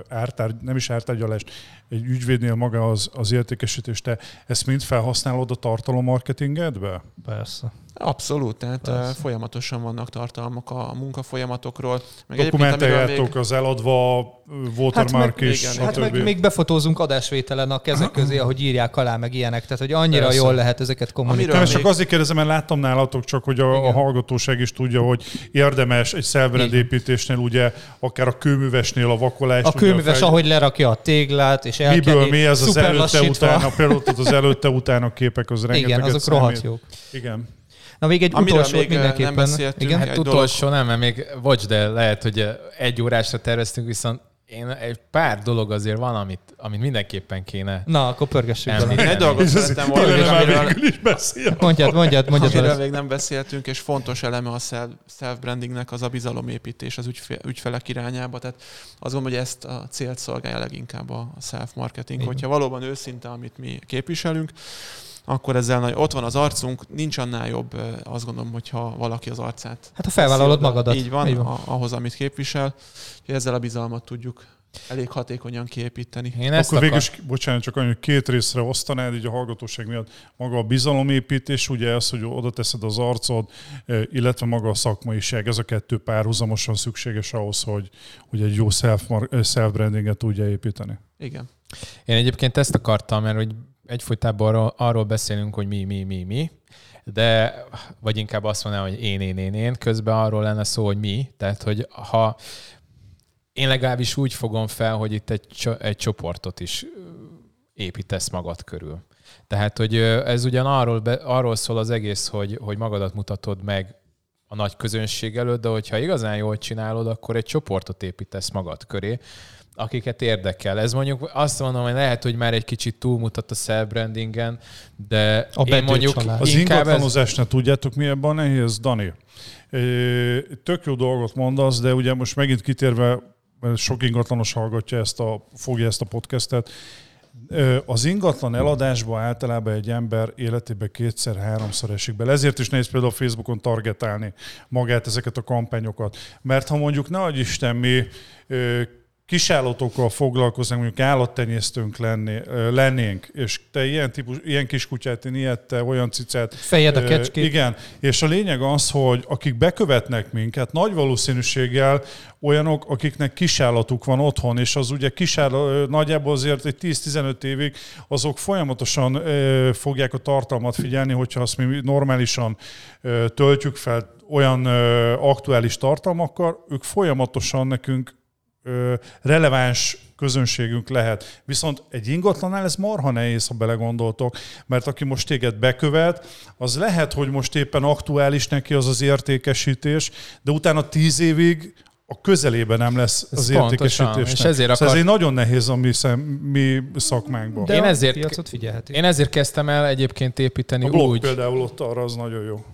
ártár, nem is ártárgyalást, egy ügyvédnél maga az, az értékesítés, te ezt mind felhasználod a tartalommarketingedbe? Persze. Abszolút, tehát Persze. folyamatosan vannak tartalmak a munkafolyamatokról. Meg Dokumentáljátok még... az eladva, watermark hát meg, is, igen, Hát meg még befotózunk adásvételen a kezek közé, ahogy írják alá, meg ilyenek. Tehát, hogy annyira Persze. jól lehet ezeket kommunikálni. Nem, csak azért kérdezem, mert láttam nálatok csak, hogy a, a hallgatóság is tudja, hogy érdemes egy szelvrendépítésnél ugye akár a kőművesnél a vakolást. A kőműves, fel... ahogy lerakja a téglát, és elkeni, Miből mi ez az előtte utána, például az előtte utána képek, az rengeteg. Igen, azok rohadt jók. Igen. Na még egy Amiről utolsó még mindenképpen. Nem beszéltünk, Igen, hát utolsó dolog. nem, mert még, bocs, de lehet, hogy egy órásra terveztünk, viszont én egy pár dolog azért van, amit, amit mindenképpen kéne. Na, akkor pörgessük Említeni. Egy dolgot szerettem volna, és már amiről, végül is beszél. Mondjad, mondjad, mondjad. amiről még nem beszéltünk, és fontos eleme a self- self-brandingnek az a bizalomépítés az ügyfe- ügyfelek irányába. Tehát azt gondolom, hogy ezt a célt szolgálja leginkább a self-marketing. Igen. Hogyha valóban őszinte, amit mi képviselünk, akkor ezzel nagy, ott van az arcunk, nincs annál jobb, azt gondolom, hogyha valaki az arcát. Hát ha felvállalod oda. magadat. Így van, Így van. A, ahhoz, amit képvisel. Úgyhogy ezzel a bizalmat tudjuk elég hatékonyan kiépíteni. Én ezt Akkor végül is, bocsánat, csak annyi, hogy két részre osztanád így a hallgatóság miatt. Maga a bizalomépítés, ugye ez, hogy oda teszed az arcod, illetve maga a szakmaiság. Ez a kettő párhuzamosan szükséges ahhoz, hogy, hogy egy jó self- self-brandinget tudja építeni. Igen. Én egyébként ezt akartam, mert hogy egyfolytában arról, arról beszélünk, hogy mi, mi, mi, mi, de vagy inkább azt mondanám, hogy én, én, én, én, közben arról lenne szó, hogy mi. Tehát, hogy ha én legalábbis úgy fogom fel, hogy itt egy, egy csoportot is építesz magad körül. Tehát, hogy ez ugyan arról, be, arról szól az egész, hogy, hogy magadat mutatod meg a nagy közönség előtt, de hogyha igazán jól csinálod, akkor egy csoportot építesz magad köré, akiket érdekel. Ez mondjuk azt mondom, hogy lehet, hogy már egy kicsit túlmutat a self-brandingen, de A én mondjuk család. Az inkább ez, ingatlanozásnál tudjátok, mi ebben a nehéz, Dani? Tök jó dolgot mondasz, de ugye most megint kitérve, mert sok ingatlanos hallgatja ezt a, fogja ezt a podcastet, az ingatlan eladásba általában egy ember életében kétszer-háromszor esik bele. Ezért is nehéz például a Facebookon targetálni magát ezeket a kampányokat. Mert ha mondjuk ne Isten mi kisállatokkal foglalkoznak, mondjuk állattenyésztőnk lenni, lennénk, és te ilyen, típus, ilyen kis kutyát, én ilyet, te olyan cicát. Fejed a kecskét. Igen, és a lényeg az, hogy akik bekövetnek minket, nagy valószínűséggel olyanok, akiknek kisállatuk van otthon, és az ugye kisállat, nagyjából azért egy 10-15 évig azok folyamatosan fogják a tartalmat figyelni, hogyha azt mi normálisan töltjük fel olyan aktuális tartalmakkal, ők folyamatosan nekünk ö, releváns közönségünk lehet. Viszont egy ingatlannál ez marha nehéz, ha belegondoltok, mert aki most téged bekövet, az lehet, hogy most éppen aktuális neki az az értékesítés, de utána tíz évig a közelében nem lesz Ez az pontosan, értékesítésnek. és ezért szóval akar- ez egy nagyon nehéz a mi, szem, mi szakmánkban. De Én ezért- piacot figyelheti. én ezért kezdtem el egyébként építeni a blog úgy, például ott arra az nagyon jó.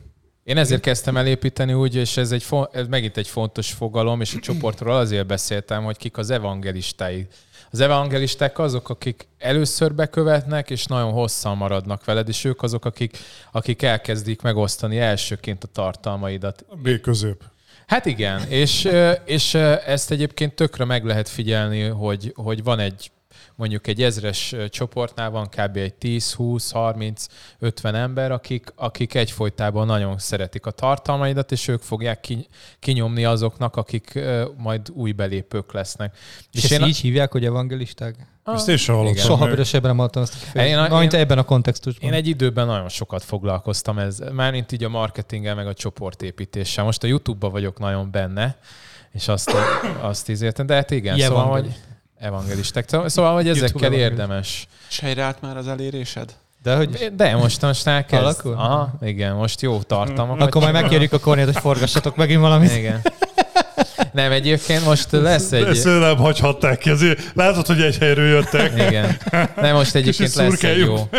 Én ezért kezdtem el építeni úgy, és ez, egy, ez megint egy fontos fogalom, és a csoportról azért beszéltem, hogy kik az evangelistái. Az evangelisták azok, akik először bekövetnek, és nagyon hosszan maradnak veled, és ők azok, akik, akik elkezdik megosztani elsőként a tartalmaidat. B közép. Hát igen, és, és ezt egyébként tökre meg lehet figyelni, hogy, hogy van egy mondjuk egy ezres csoportnál van kb. egy 10, 20, 30, 50 ember, akik, akik egyfolytában nagyon szeretik a tartalmaidat, és ők fogják ki, kinyomni azoknak, akik majd új belépők lesznek. És, és ezt így hívják, hogy evangelisták? Ah, Ezt én sem hallottam. Soha büdösebben nem hallottam ezt a Én- én- ebben a kontextusban. Én egy időben nagyon sokat foglalkoztam ez, mármint így a marketinggel, meg a csoportépítéssel. Most a YouTube-ban vagyok nagyon benne, és azt, azt ízértem, de hát igen, szóval, Evangel- hogy evangelisták. Szóval, hogy YouTube ezekkel érdemes. És helyreállt már az elérésed? De hogy... De most most elkezd. Alakul? Aha, igen, most jó tartalmak. Akkor majd megkérjük a Kornélt, hogy forgassatok megint valamit. Igen. Nem, egyébként most lesz egy... Ezt nem hagyhatták ki. Azért látod, hogy egy helyről jöttek. Igen. Nem, most egyébként lesz egy jó,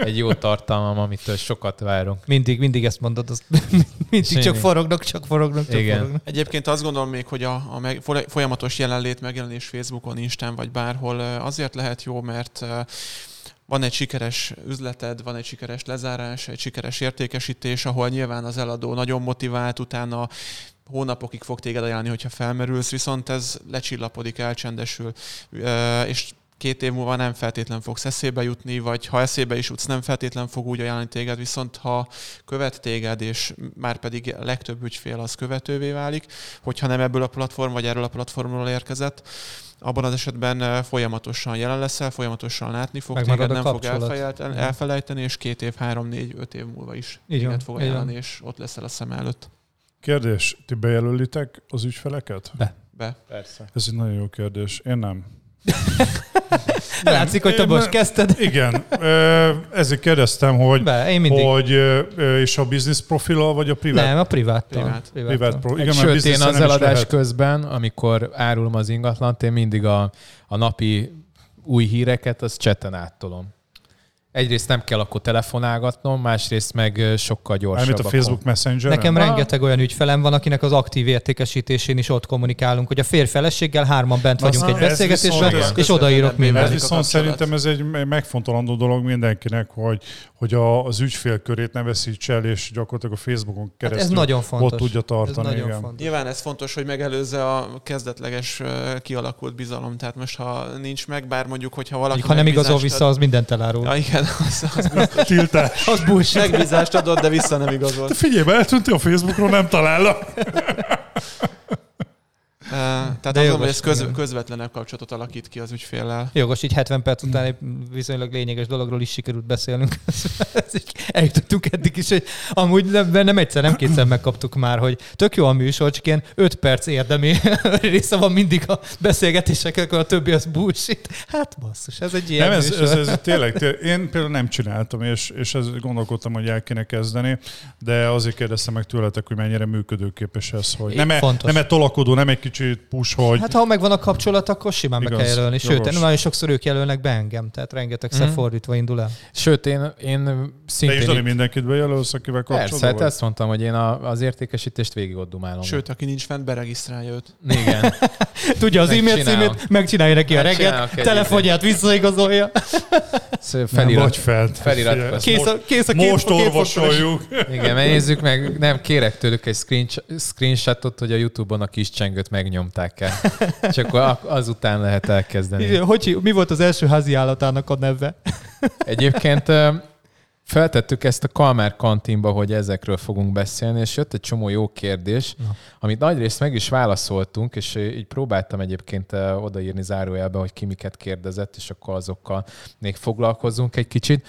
egy jó tartalmam, amitől sokat várunk. Mindig, mindig ezt mondod. Azt mindig csak Igen. forognak, csak forognak, csak Igen. forognak. Egyébként azt gondolom még, hogy a, a meg, folyamatos jelenlét, megjelenés Facebookon, Instán vagy bárhol azért lehet jó, mert van egy sikeres üzleted, van egy sikeres lezárás, egy sikeres értékesítés, ahol nyilván az eladó nagyon motivált, utána hónapokig fog téged ajánlani, hogyha felmerülsz, viszont ez lecsillapodik, elcsendesül, és két év múlva nem feltétlen fogsz eszébe jutni, vagy ha eszébe is jutsz, nem feltétlen fog úgy ajánlani téged, viszont ha követ téged, és már pedig a legtöbb ügyfél az követővé válik, hogyha nem ebből a platform, vagy erről a platformról érkezett, abban az esetben folyamatosan jelen leszel, folyamatosan látni fog Megmarad téged, nem fog elfelejteni, és két év, három, négy, öt év múlva is Így van, téged fog van. ajánlani, és ott leszel a szem előtt. Kérdés, ti bejelölitek az ügyfeleket? Be. Persze. Ez egy nagyon jó kérdés. Én nem. Látszik, hogy te most kezdted. Igen, ezért kérdeztem, hogy, Be, én mindig. hogy és a business profil vagy a privát? Nem, a privát. Privát. privát pro, igen, Sőt, én az nem eladás lehet. közben, amikor árulom az ingatlant, én mindig a, a napi új híreket, az cseten áttolom. Egyrészt nem kell akkor telefonálgatnom, másrészt meg sokkal gyorsabb. Mármint a akkor. Facebook Messenger. Nekem rengeteg olyan ügyfelem van, akinek az aktív értékesítésén is ott kommunikálunk, hogy a férj feleséggel hárman bent vagyunk Na, egy beszélgetésben, és odaírok mindent. Ez viszont szerintem ez egy megfontolandó dolog mindenkinek, hogy, hogy a, az ügyfélkörét ne veszíts el, és gyakorlatilag a Facebookon Hát keresztül ez nagyon fontos. ott tudja tartani. Ez nagyon igen. fontos. Nyilván ez fontos, hogy megelőzze a kezdetleges kialakult bizalom. Tehát most, ha nincs meg, bár mondjuk, hogyha valaki ha nem igazol vissza, az mindent elárul. Ja, igen, az, az biztos. Tiltás. Az bullshit. Megbízást adott, de vissza nem igazolt. Te figyelj, eltűntél a Facebookról, nem talállak. Tehát De jogos, hogy ez köz, közvetlenebb kapcsolatot alakít ki az ügyféllel. Jogos, így 70 perc után egy viszonylag lényeges dologról is sikerült beszélnünk. Ez Eljutottunk eddig is, hogy amúgy nem, nem egyszer, nem kétszer megkaptuk már, hogy tök jó a műsor, csak ilyen 5 perc érdemi része van mindig a beszélgetéseknek, akkor a többi az bullshit. Hát basszus, ez egy ilyen Nem, ez, műsor. ez, ez tényleg, tényleg, én például nem csináltam, és, és ez gondolkodtam, hogy el kéne kezdeni, de azért kérdeztem meg tőletek, hogy mennyire működőképes ez, hogy nem, e, Fontos. nem e tolakodó, nem egy kicsit push, hogy Hát ha megvan a kapcsolat, akkor simán be Igaz, kell jelölni. Sőt, jogos. nagyon sokszor ők jelölnek be engem, tehát rengetegszer Mhm. fordítva indul el. Sőt, én, én szintén... is Dani itt- mindenkit bejelölsz, akivel Persze, kapcsolatban hát vagy? ezt mondtam, hogy én a, az értékesítést végig ott dumálom. Sőt, aki nincs fent, beregisztrálja őt. Igen. Tudja az e-mail címét, megcsinálja neki a reggelt, Megcsinálok egy telefonját visszaigazolja. Felirat, vagy fent. feliratkozz. Kész a, kész a két, Most orvosoljuk. Igen, nézzük meg, nem kérek tőlük egy screen, screenshotot, hogy a Youtube-on a kis csengőt megnyomták el. Csak akkor azután lehet elkezdeni. Hogy, mi volt az első házi állatának a neve? Egyébként feltettük ezt a Kalmár kantinba, hogy ezekről fogunk beszélni, és jött egy csomó jó kérdés, Na. amit nagyrészt meg is válaszoltunk, és így próbáltam egyébként odaírni zárójelbe, hogy ki miket kérdezett, és akkor azokkal még foglalkozzunk egy kicsit.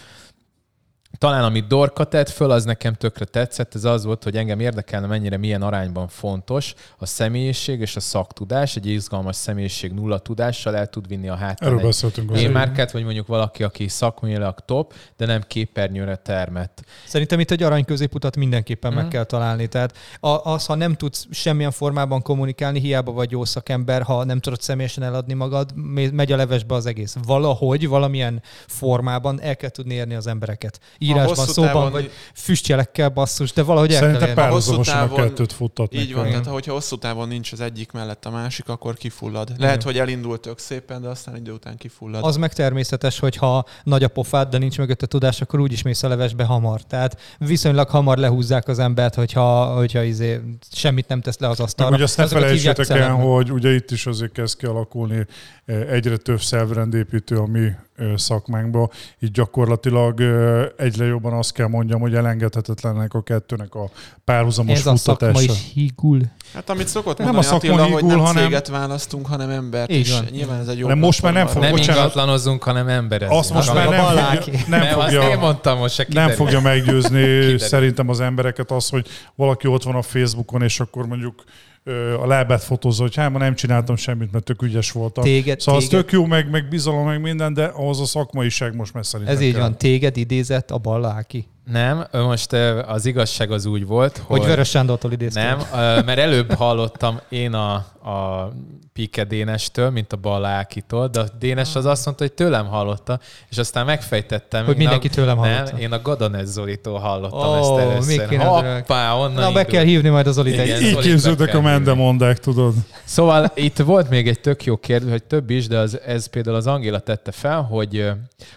Talán amit Dorka tett föl, az nekem tökre tetszett, ez az volt, hogy engem érdekelne, mennyire milyen arányban fontos a személyiség és a szaktudás. Egy izgalmas személyiség nulla tudással el tud vinni a hátán Erről beszéltünk. én márkát, vagy mondjuk valaki, aki szakmailag top, de nem képernyőre termett. Szerintem itt egy arany középutat mindenképpen meg Mhm. kell találni. Tehát az, ha nem tudsz semmilyen formában kommunikálni, hiába vagy jó szakember, ha nem tudod személyesen eladni magad, me- megy a levesbe az egész. Valahogy, valamilyen formában el kell tudni érni az embereket. Írásban, hosszú szóban, távon- vagy füstjelekkel basszus, de valahogy el kell párhuzamosan a Hosszú távon- kettőt futtatni Így van, tehát hogyha hosszú távon nincs az egyik mellett a másik, akkor kifullad. Lehet, hogy elindult tök szépen, de aztán idő után kifullad. Az meg természetes, hogy ha nagy a pofád, de nincs mögötte tudás, akkor úgyis mész a levesbe hamar. Tehát viszonylag hamar lehúzzák az embert, hogyha, hogyha izé, semmit nem tesz le az asztalra. ugye azt ne felejtsétek el, hogy ugye itt is azért kezd kialakulni eh, egyre több szervrendépítő a mi szakmánkban. Így gyakorlatilag egyre jobban azt kell mondjam, hogy elengedhetetlenek a kettőnek a párhuzamos Ez a szakma futtatása. is hígul. Hát amit szokott Nem mondani a szakma Attila, hogy hígul, nem hanem- céget választunk, hanem embert. Így és van. nyilván ez egy jó De most már nem platform Nem bocsánat. ingatlanozunk, hanem emberezünk. Azt most már nem fogja, nem, nem, én fogja, mondtam, most se nem fogja meggyőzni szerintem az embereket az, hogy valaki ott van a Facebookon, és akkor mondjuk a lábát fotózza, hogy hát ma nem csináltam semmit, mert tök ügyes voltam. Téged, Szóval az téged, tök jó, meg, meg bizalom, meg minden, de ahhoz a szakmaiság most szerintem ez így kell. van, téged idézett a balláki. Nem, most az igazság az úgy volt, hogy... Hogy Vörös Sándortól idéztem. Nem, mert előbb hallottam én a, a Pike Dénestől, mint a Ballákitól, de a Dénes az azt mondta, hogy tőlem hallotta, és aztán megfejtettem. Hogy mindenki a, tőlem nem, hallotta. én a Gadanez Zolitól hallottam Ó, ezt először. Hoppá, onnan Na, be indult. kell hívni majd az Olit Igen. Így Zolit képződök be a mendemondák, tudod. Szóval itt volt még egy tök jó kérdés, hogy több is, de az, ez például az Angéla tette fel, hogy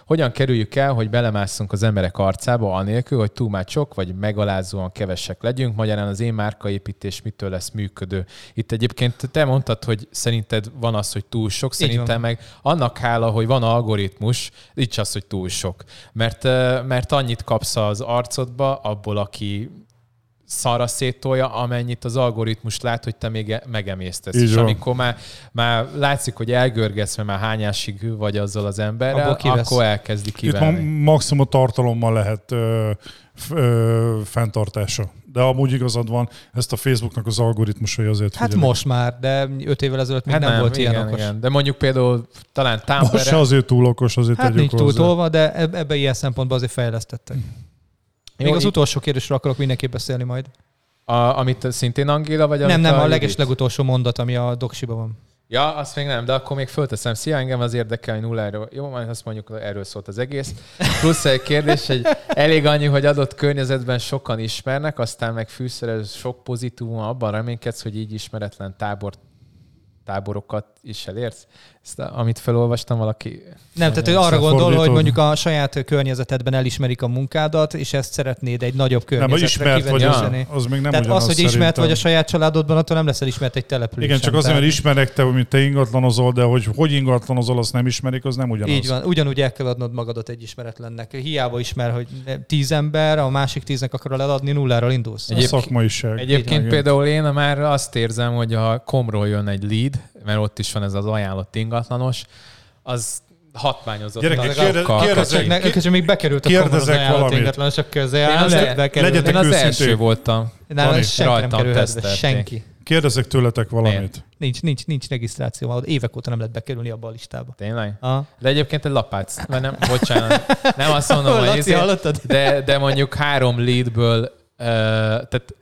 hogyan kerüljük el, hogy belemásszunk az emberek arcába, anélkül, hogy túl már sok, vagy megalázóan kevesek legyünk. Magyarán az én márkaépítés mitől lesz működő. Itt egyébként te mondtad, hogy szerinted van az, hogy túl sok, szerintem meg annak hála, hogy van algoritmus, így az, hogy túl sok. Mert, ö, mert annyit kapsz az arcodba, abból, aki szarra szétolja, amennyit az algoritmus lát, hogy te még e- megemésztesz. Így És van. amikor már, már látszik, hogy elgörgetsz, mert már hányásig vagy azzal az emberrel, akkor elkezdi Itt ma kivenni. maximum tartalommal lehet ö, fenntartása. De amúgy igazad van, ezt a Facebooknak az algoritmusai azért Hát figyelik. most már, de öt évvel ezelőtt még hát nem, nem volt igen, ilyen okos. Igen. De mondjuk például talán Tampere... Most se azért túl okos, azért Hát nincs túl tolva, de ebbe ilyen szempontból azért fejlesztettek. Még Jó, az utolsó kérdésről akarok mindenképp beszélni majd. A, amit szintén Angéla, vagy Nem, nem, a, a leges legutolsó mondat, ami a doksiban van. Ja, azt még nem, de akkor még fölteszem. Szia, engem az érdekel, hogy nulláról. Jó, majd azt mondjuk, erről szólt az egész. Plusz egy kérdés, hogy elég annyi, hogy adott környezetben sokan ismernek, aztán meg fűszerez sok pozitívum, abban reménykedsz, hogy így ismeretlen tábort táborokat is elérsz? Ezt, amit felolvastam valaki... Nem, tehát hogy arra gondol, hogy mondjuk a saját környezetedben elismerik a munkádat, és ezt szeretnéd egy nagyobb környezetre nem, ismert vagy, az, az még nem Tehát az, hogy ismert szerintem. vagy a saját családodban, attól nem leszel ismert egy településen. Igen, csak azért, mert ismerek te, hogy te ingatlanozol, de hogy hogy ingatlanozol, azt nem ismerik, az nem ugyanaz. Így van, ugyanúgy el kell adnod magadat egy ismeretlennek. Hiába ismer, hogy tíz ember, a másik tíznek akarod eladni, nulláról indulsz. Egyéb, a szakmaiság. Egyébként például én már azt érzem, hogy a komról jön egy lead, mert ott is van ez az ajánlott ingatlanos, az hatmányozott. Gyerekek, kérde, kérdezek, ne, kérdezek, még bekerült a kérdezek valamit. ingatlanosok közé. Én az, legyetek én az első voltam. Nálam senki nem kerülhet senki. Kérdezek tőletek valamit. Nincs, nincs, nincs regisztráció, ahol évek óta nem lehet bekerülni abba a listába. Tényleg? Aha. De egyébként egy lapác, mert nem, bocsánat, nem azt mondom, hogy ezért, de, de mondjuk három leadből, uh, tehát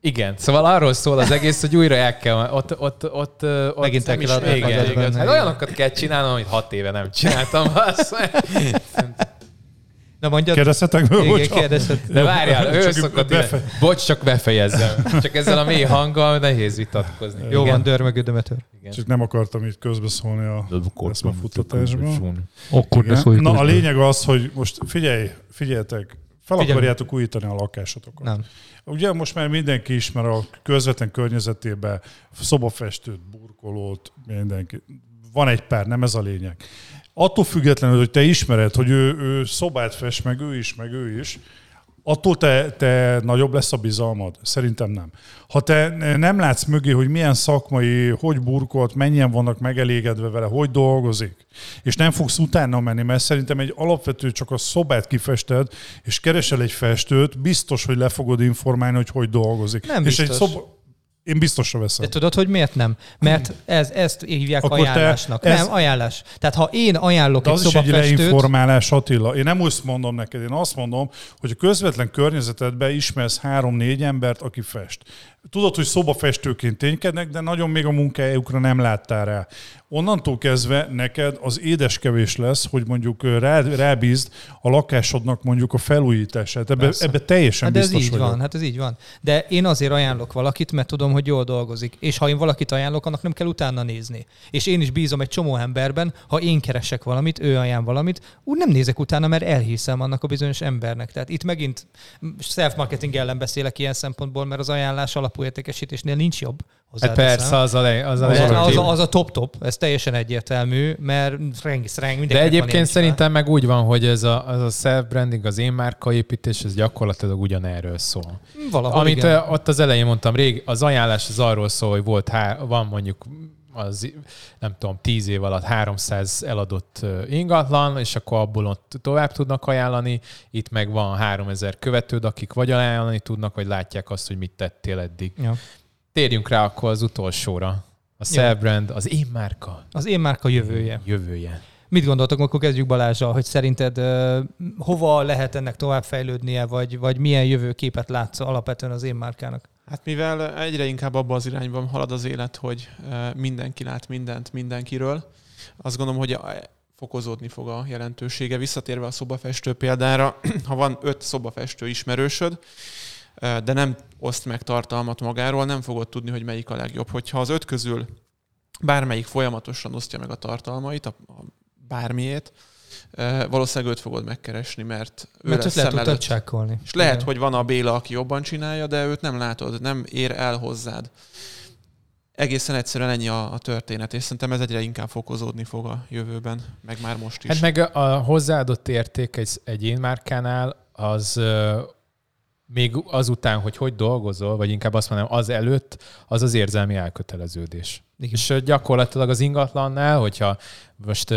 igen, szóval arról szól az egész, hogy újra el kell, ott, ott, ott, ott Megint el kell adni. Igen, igen. Hát olyanokat kell csinálnom, amit hat éve nem csináltam. Na mondjad. Kérdezhetek meg? Igen, kérdezhet. De várjál, ő szokott befe... Bocs, csak befejezzem. Csak ezzel a mély hanggal nehéz vitatkozni. Jó Igen. van, dörmögő Demeter. Csak nem akartam itt közbeszólni a futtatásban. Akkor Na a lényeg az, hogy most figyelj, figyeljetek, fel akarjátok újítani a lakásotokat. Nem. Ugye most már mindenki ismer a közvetlen környezetében szobafestőt, burkolót, mindenki. Van egy pár, nem ez a lényeg. Attól függetlenül, hogy te ismered, hogy ő, ő szobát fest, meg ő is, meg ő is, attól te, te nagyobb lesz a bizalmad? Szerintem nem. Ha te nem látsz mögé, hogy milyen szakmai, hogy burkolt, mennyien vannak megelégedve vele, hogy dolgozik, és nem fogsz utána menni, mert szerintem egy alapvető csak a szobát kifested, és keresel egy festőt, biztos, hogy le fogod informálni, hogy hogy dolgozik. Nem és biztos. egy szoba, én biztosra veszem. De tudod, hogy miért nem? Mert ez, ezt hívják Akkor ajánlásnak. Ez... Nem, ajánlás. Tehát ha én ajánlok De egy az is egy leinformálás, Attila. Én nem azt mondom neked, én azt mondom, hogy a közvetlen környezetedben ismersz három-négy embert, aki fest. Tudod, hogy szobafestőként ténykednek, de nagyon még a munkájukra nem láttál rá. Onnantól kezdve neked az édeskevés lesz, hogy mondjuk rá, rábízd a lakásodnak mondjuk a felújítását. Ebbe, ebbe teljesen hát biztos ez így vagyok. van, hát ez így van. De én azért ajánlok valakit, mert tudom, hogy jól dolgozik. És ha én valakit ajánlok, annak nem kell utána nézni. És én is bízom egy csomó emberben, ha én keresek valamit, ő ajánl valamit, úgy nem nézek utána, mert elhiszem annak a bizonyos embernek. Tehát itt megint self-marketing ellen beszélek ilyen szempontból, mert az ajánlás alapú értékesítésnél nincs jobb. Hát persze, az a, le, az, a, az, az, a, az a top-top, ez teljesen egyértelmű, mert rengi, rengi, De egyébként szerintem meg úgy van, hogy ez a, az a self-branding, az én márkaépítés, ez gyakorlatilag ugyanerről szól. Valahol Amit igen. ott az elején mondtam, rég, az ajánlás az arról szól, hogy volt, há, van mondjuk az nem tudom, tíz év alatt 300 eladott ingatlan, és akkor abból ott tovább tudnak ajánlani. Itt meg van 3000 követőd, akik vagy ajánlani tudnak, vagy látják azt, hogy mit tettél eddig. Ja. Térjünk rá akkor az utolsóra. A self-brand, az én márka. Az én márka jövője. Jövője. Mit gondoltok, akkor kezdjük Balázsral, hogy szerinted uh, hova lehet ennek továbbfejlődnie, vagy, vagy milyen jövőképet látsz alapvetően az én márkának? Hát mivel egyre inkább abba az irányban halad az élet, hogy mindenki lát mindent mindenkiről, azt gondolom, hogy fokozódni fog a jelentősége. Visszatérve a szobafestő példára, ha van öt szobafestő ismerősöd, de nem oszt meg tartalmat magáról, nem fogod tudni, hogy melyik a legjobb. Hogyha az öt közül bármelyik folyamatosan osztja meg a tartalmait, a, a bármiét, valószínűleg őt fogod megkeresni, mert ő mert lesz lehet előtt. csákolni. És lehet, Igen. hogy van a Béla, aki jobban csinálja, de őt nem látod, nem ér el hozzád. Egészen egyszerűen ennyi a, a történet, és szerintem ez egyre inkább fokozódni fog a jövőben, meg már most is. Hát meg a hozzáadott érték egy, egy én márkánál, az még azután, hogy hogy dolgozol, vagy inkább azt mondom, az előtt, az az érzelmi elköteleződés. Igen. És gyakorlatilag az ingatlannál, hogyha most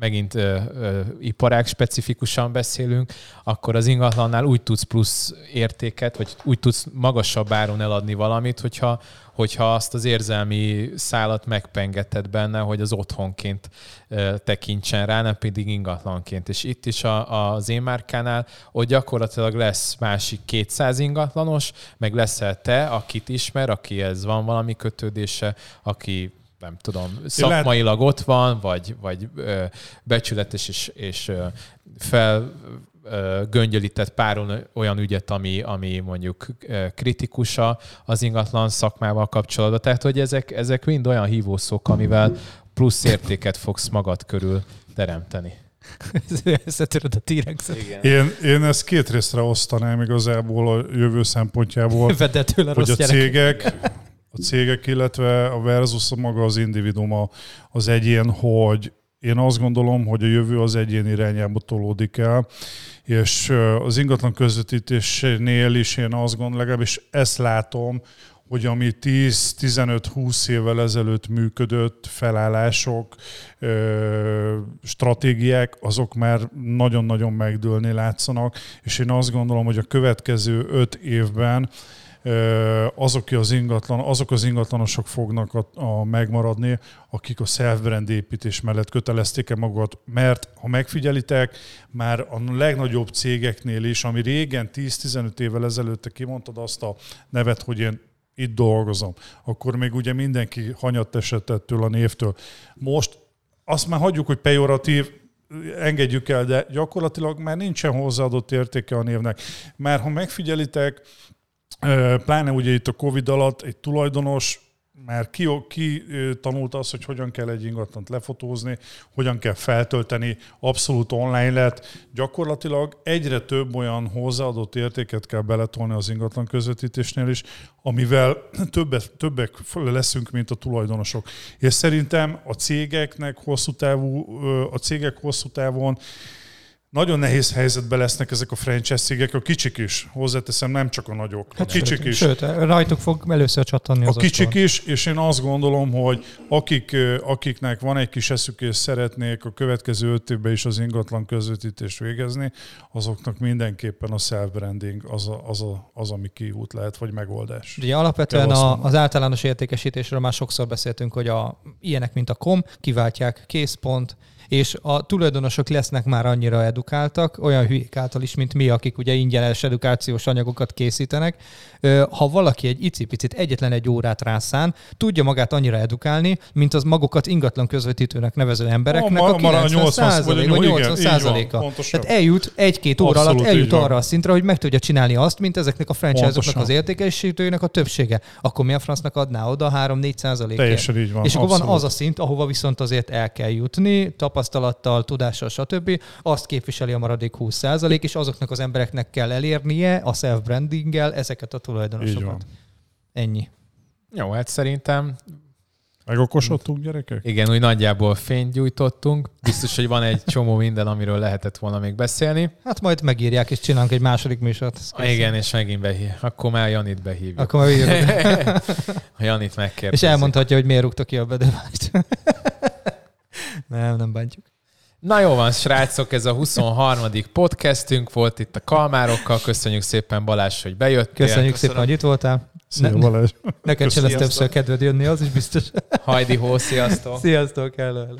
megint ö, ö, iparág specifikusan beszélünk, akkor az ingatlannál úgy tudsz plusz értéket, vagy úgy tudsz magasabb áron eladni valamit, hogyha, hogyha azt az érzelmi szálat megpengeted benne, hogy az otthonként ö, tekintsen rá, nem pedig ingatlanként. És itt is a, az én márkánál, hogy gyakorlatilag lesz másik 200 ingatlanos, meg leszel te, akit ismer, akihez van valami kötődése, aki nem tudom, szakmailag ott van, vagy, vagy ö, becsületes és, és ö, fel göngyölített pár olyan ügyet, ami, ami mondjuk kritikusa az ingatlan szakmával kapcsolatban. Tehát, hogy ezek, ezek mind olyan hívószók, amivel plusz értéket fogsz magad körül teremteni. Összetöröd a t Én, én ezt két részre osztanám igazából a jövő szempontjából, hogy a cégek, a cégek, illetve a versus maga az individuum, az egyén, hogy én azt gondolom, hogy a jövő az egyén irányába tolódik el, és az ingatlan közvetítésnél is én azt gondolom, legalábbis ezt látom, hogy ami 10-15-20 évvel ezelőtt működött felállások, stratégiák, azok már nagyon-nagyon megdőlni látszanak, és én azt gondolom, hogy a következő 5 évben azok az, ingatlan, azok az ingatlanosok fognak a, a megmaradni, akik a self-brand építés mellett kötelezték-e magukat, mert ha megfigyelitek, már a legnagyobb cégeknél is, ami régen 10-15 évvel ezelőtt kimondtad azt a nevet, hogy én itt dolgozom, akkor még ugye mindenki hanyat esett ettől a névtől. Most azt már hagyjuk, hogy pejoratív, engedjük el, de gyakorlatilag már nincsen hozzáadott értéke a névnek. Mert ha megfigyelitek, Pláne ugye itt a Covid alatt egy tulajdonos már ki, ki tanulta azt, hogy hogyan kell egy ingatlant lefotózni, hogyan kell feltölteni, abszolút online lett. Gyakorlatilag egyre több olyan hozzáadott értéket kell beletolni az ingatlan közvetítésnél is, amivel többek, többek leszünk, mint a tulajdonosok. És szerintem a cégeknek hosszú távú, a cégek hosszú távon nagyon nehéz helyzetben lesznek ezek a franchise cégek, a kicsik is, hozzáteszem, nem csak a nagyok. Hát a kicsik sőt, is. Sőt, rajtuk fog először csattanni az A kicsik asztal. is, és én azt gondolom, hogy akik, akiknek van egy kis eszük és szeretnék a következő öt évben is az ingatlan közvetítést végezni, azoknak mindenképpen a self-branding az, a, az, a, az ami kiút lehet, vagy megoldás. Ugye alapvetően a, az általános értékesítésről már sokszor beszéltünk, hogy a, ilyenek, mint a kom, kiváltják készpont, és a tulajdonosok lesznek már annyira edukáltak, olyan hülyék által is, mint mi, akik ugye ingyenes edukációs anyagokat készítenek. Ha valaki egy icipicit egyetlen egy órát rászán, tudja magát annyira edukálni, mint az magukat ingatlan közvetítőnek nevező embereknek a, a 90 százalék, vagy 80 százaléka. Tehát eljut egy-két óra alatt, eljut arra a szintre, hogy meg tudja csinálni azt, mint ezeknek a franchise-oknak az értékesítőinek a többsége. Akkor mi a francnak adná oda 3-4 százalékért? Teljesen így van. És akkor van az a szint, ahova viszont azért el kell jutni, tapasztalattal, tudással, stb. Azt képviseli a maradék 20%, és azoknak az embereknek kell elérnie a self-brandinggel ezeket a tulajdonosokat. Ennyi. Jó, hát szerintem Megokosodtunk, gyerekek? Igen, úgy nagyjából fényt gyújtottunk. Biztos, hogy van egy csomó minden, amiről lehetett volna még beszélni. Hát majd megírják, és csinálunk egy második műsort. Igen, és megint behív. Akkor már Janit behívjuk. Akkor már A Janit megkérdezik. És elmondhatja, hogy miért rúgta ki a bedövást. nem, nem bántjuk. Na jó van, srácok, ez a 23. podcastünk volt itt a Kalmárokkal. Köszönjük szépen Balázs, hogy bejöttél. Köszönjük Köszönöm. szépen, hogy itt voltál. Szia ne, Balázs. Neked sem lesz többször kedved jönni, az is biztos. Hajdi hó, sziasztok. Sziasztok, hello, hello.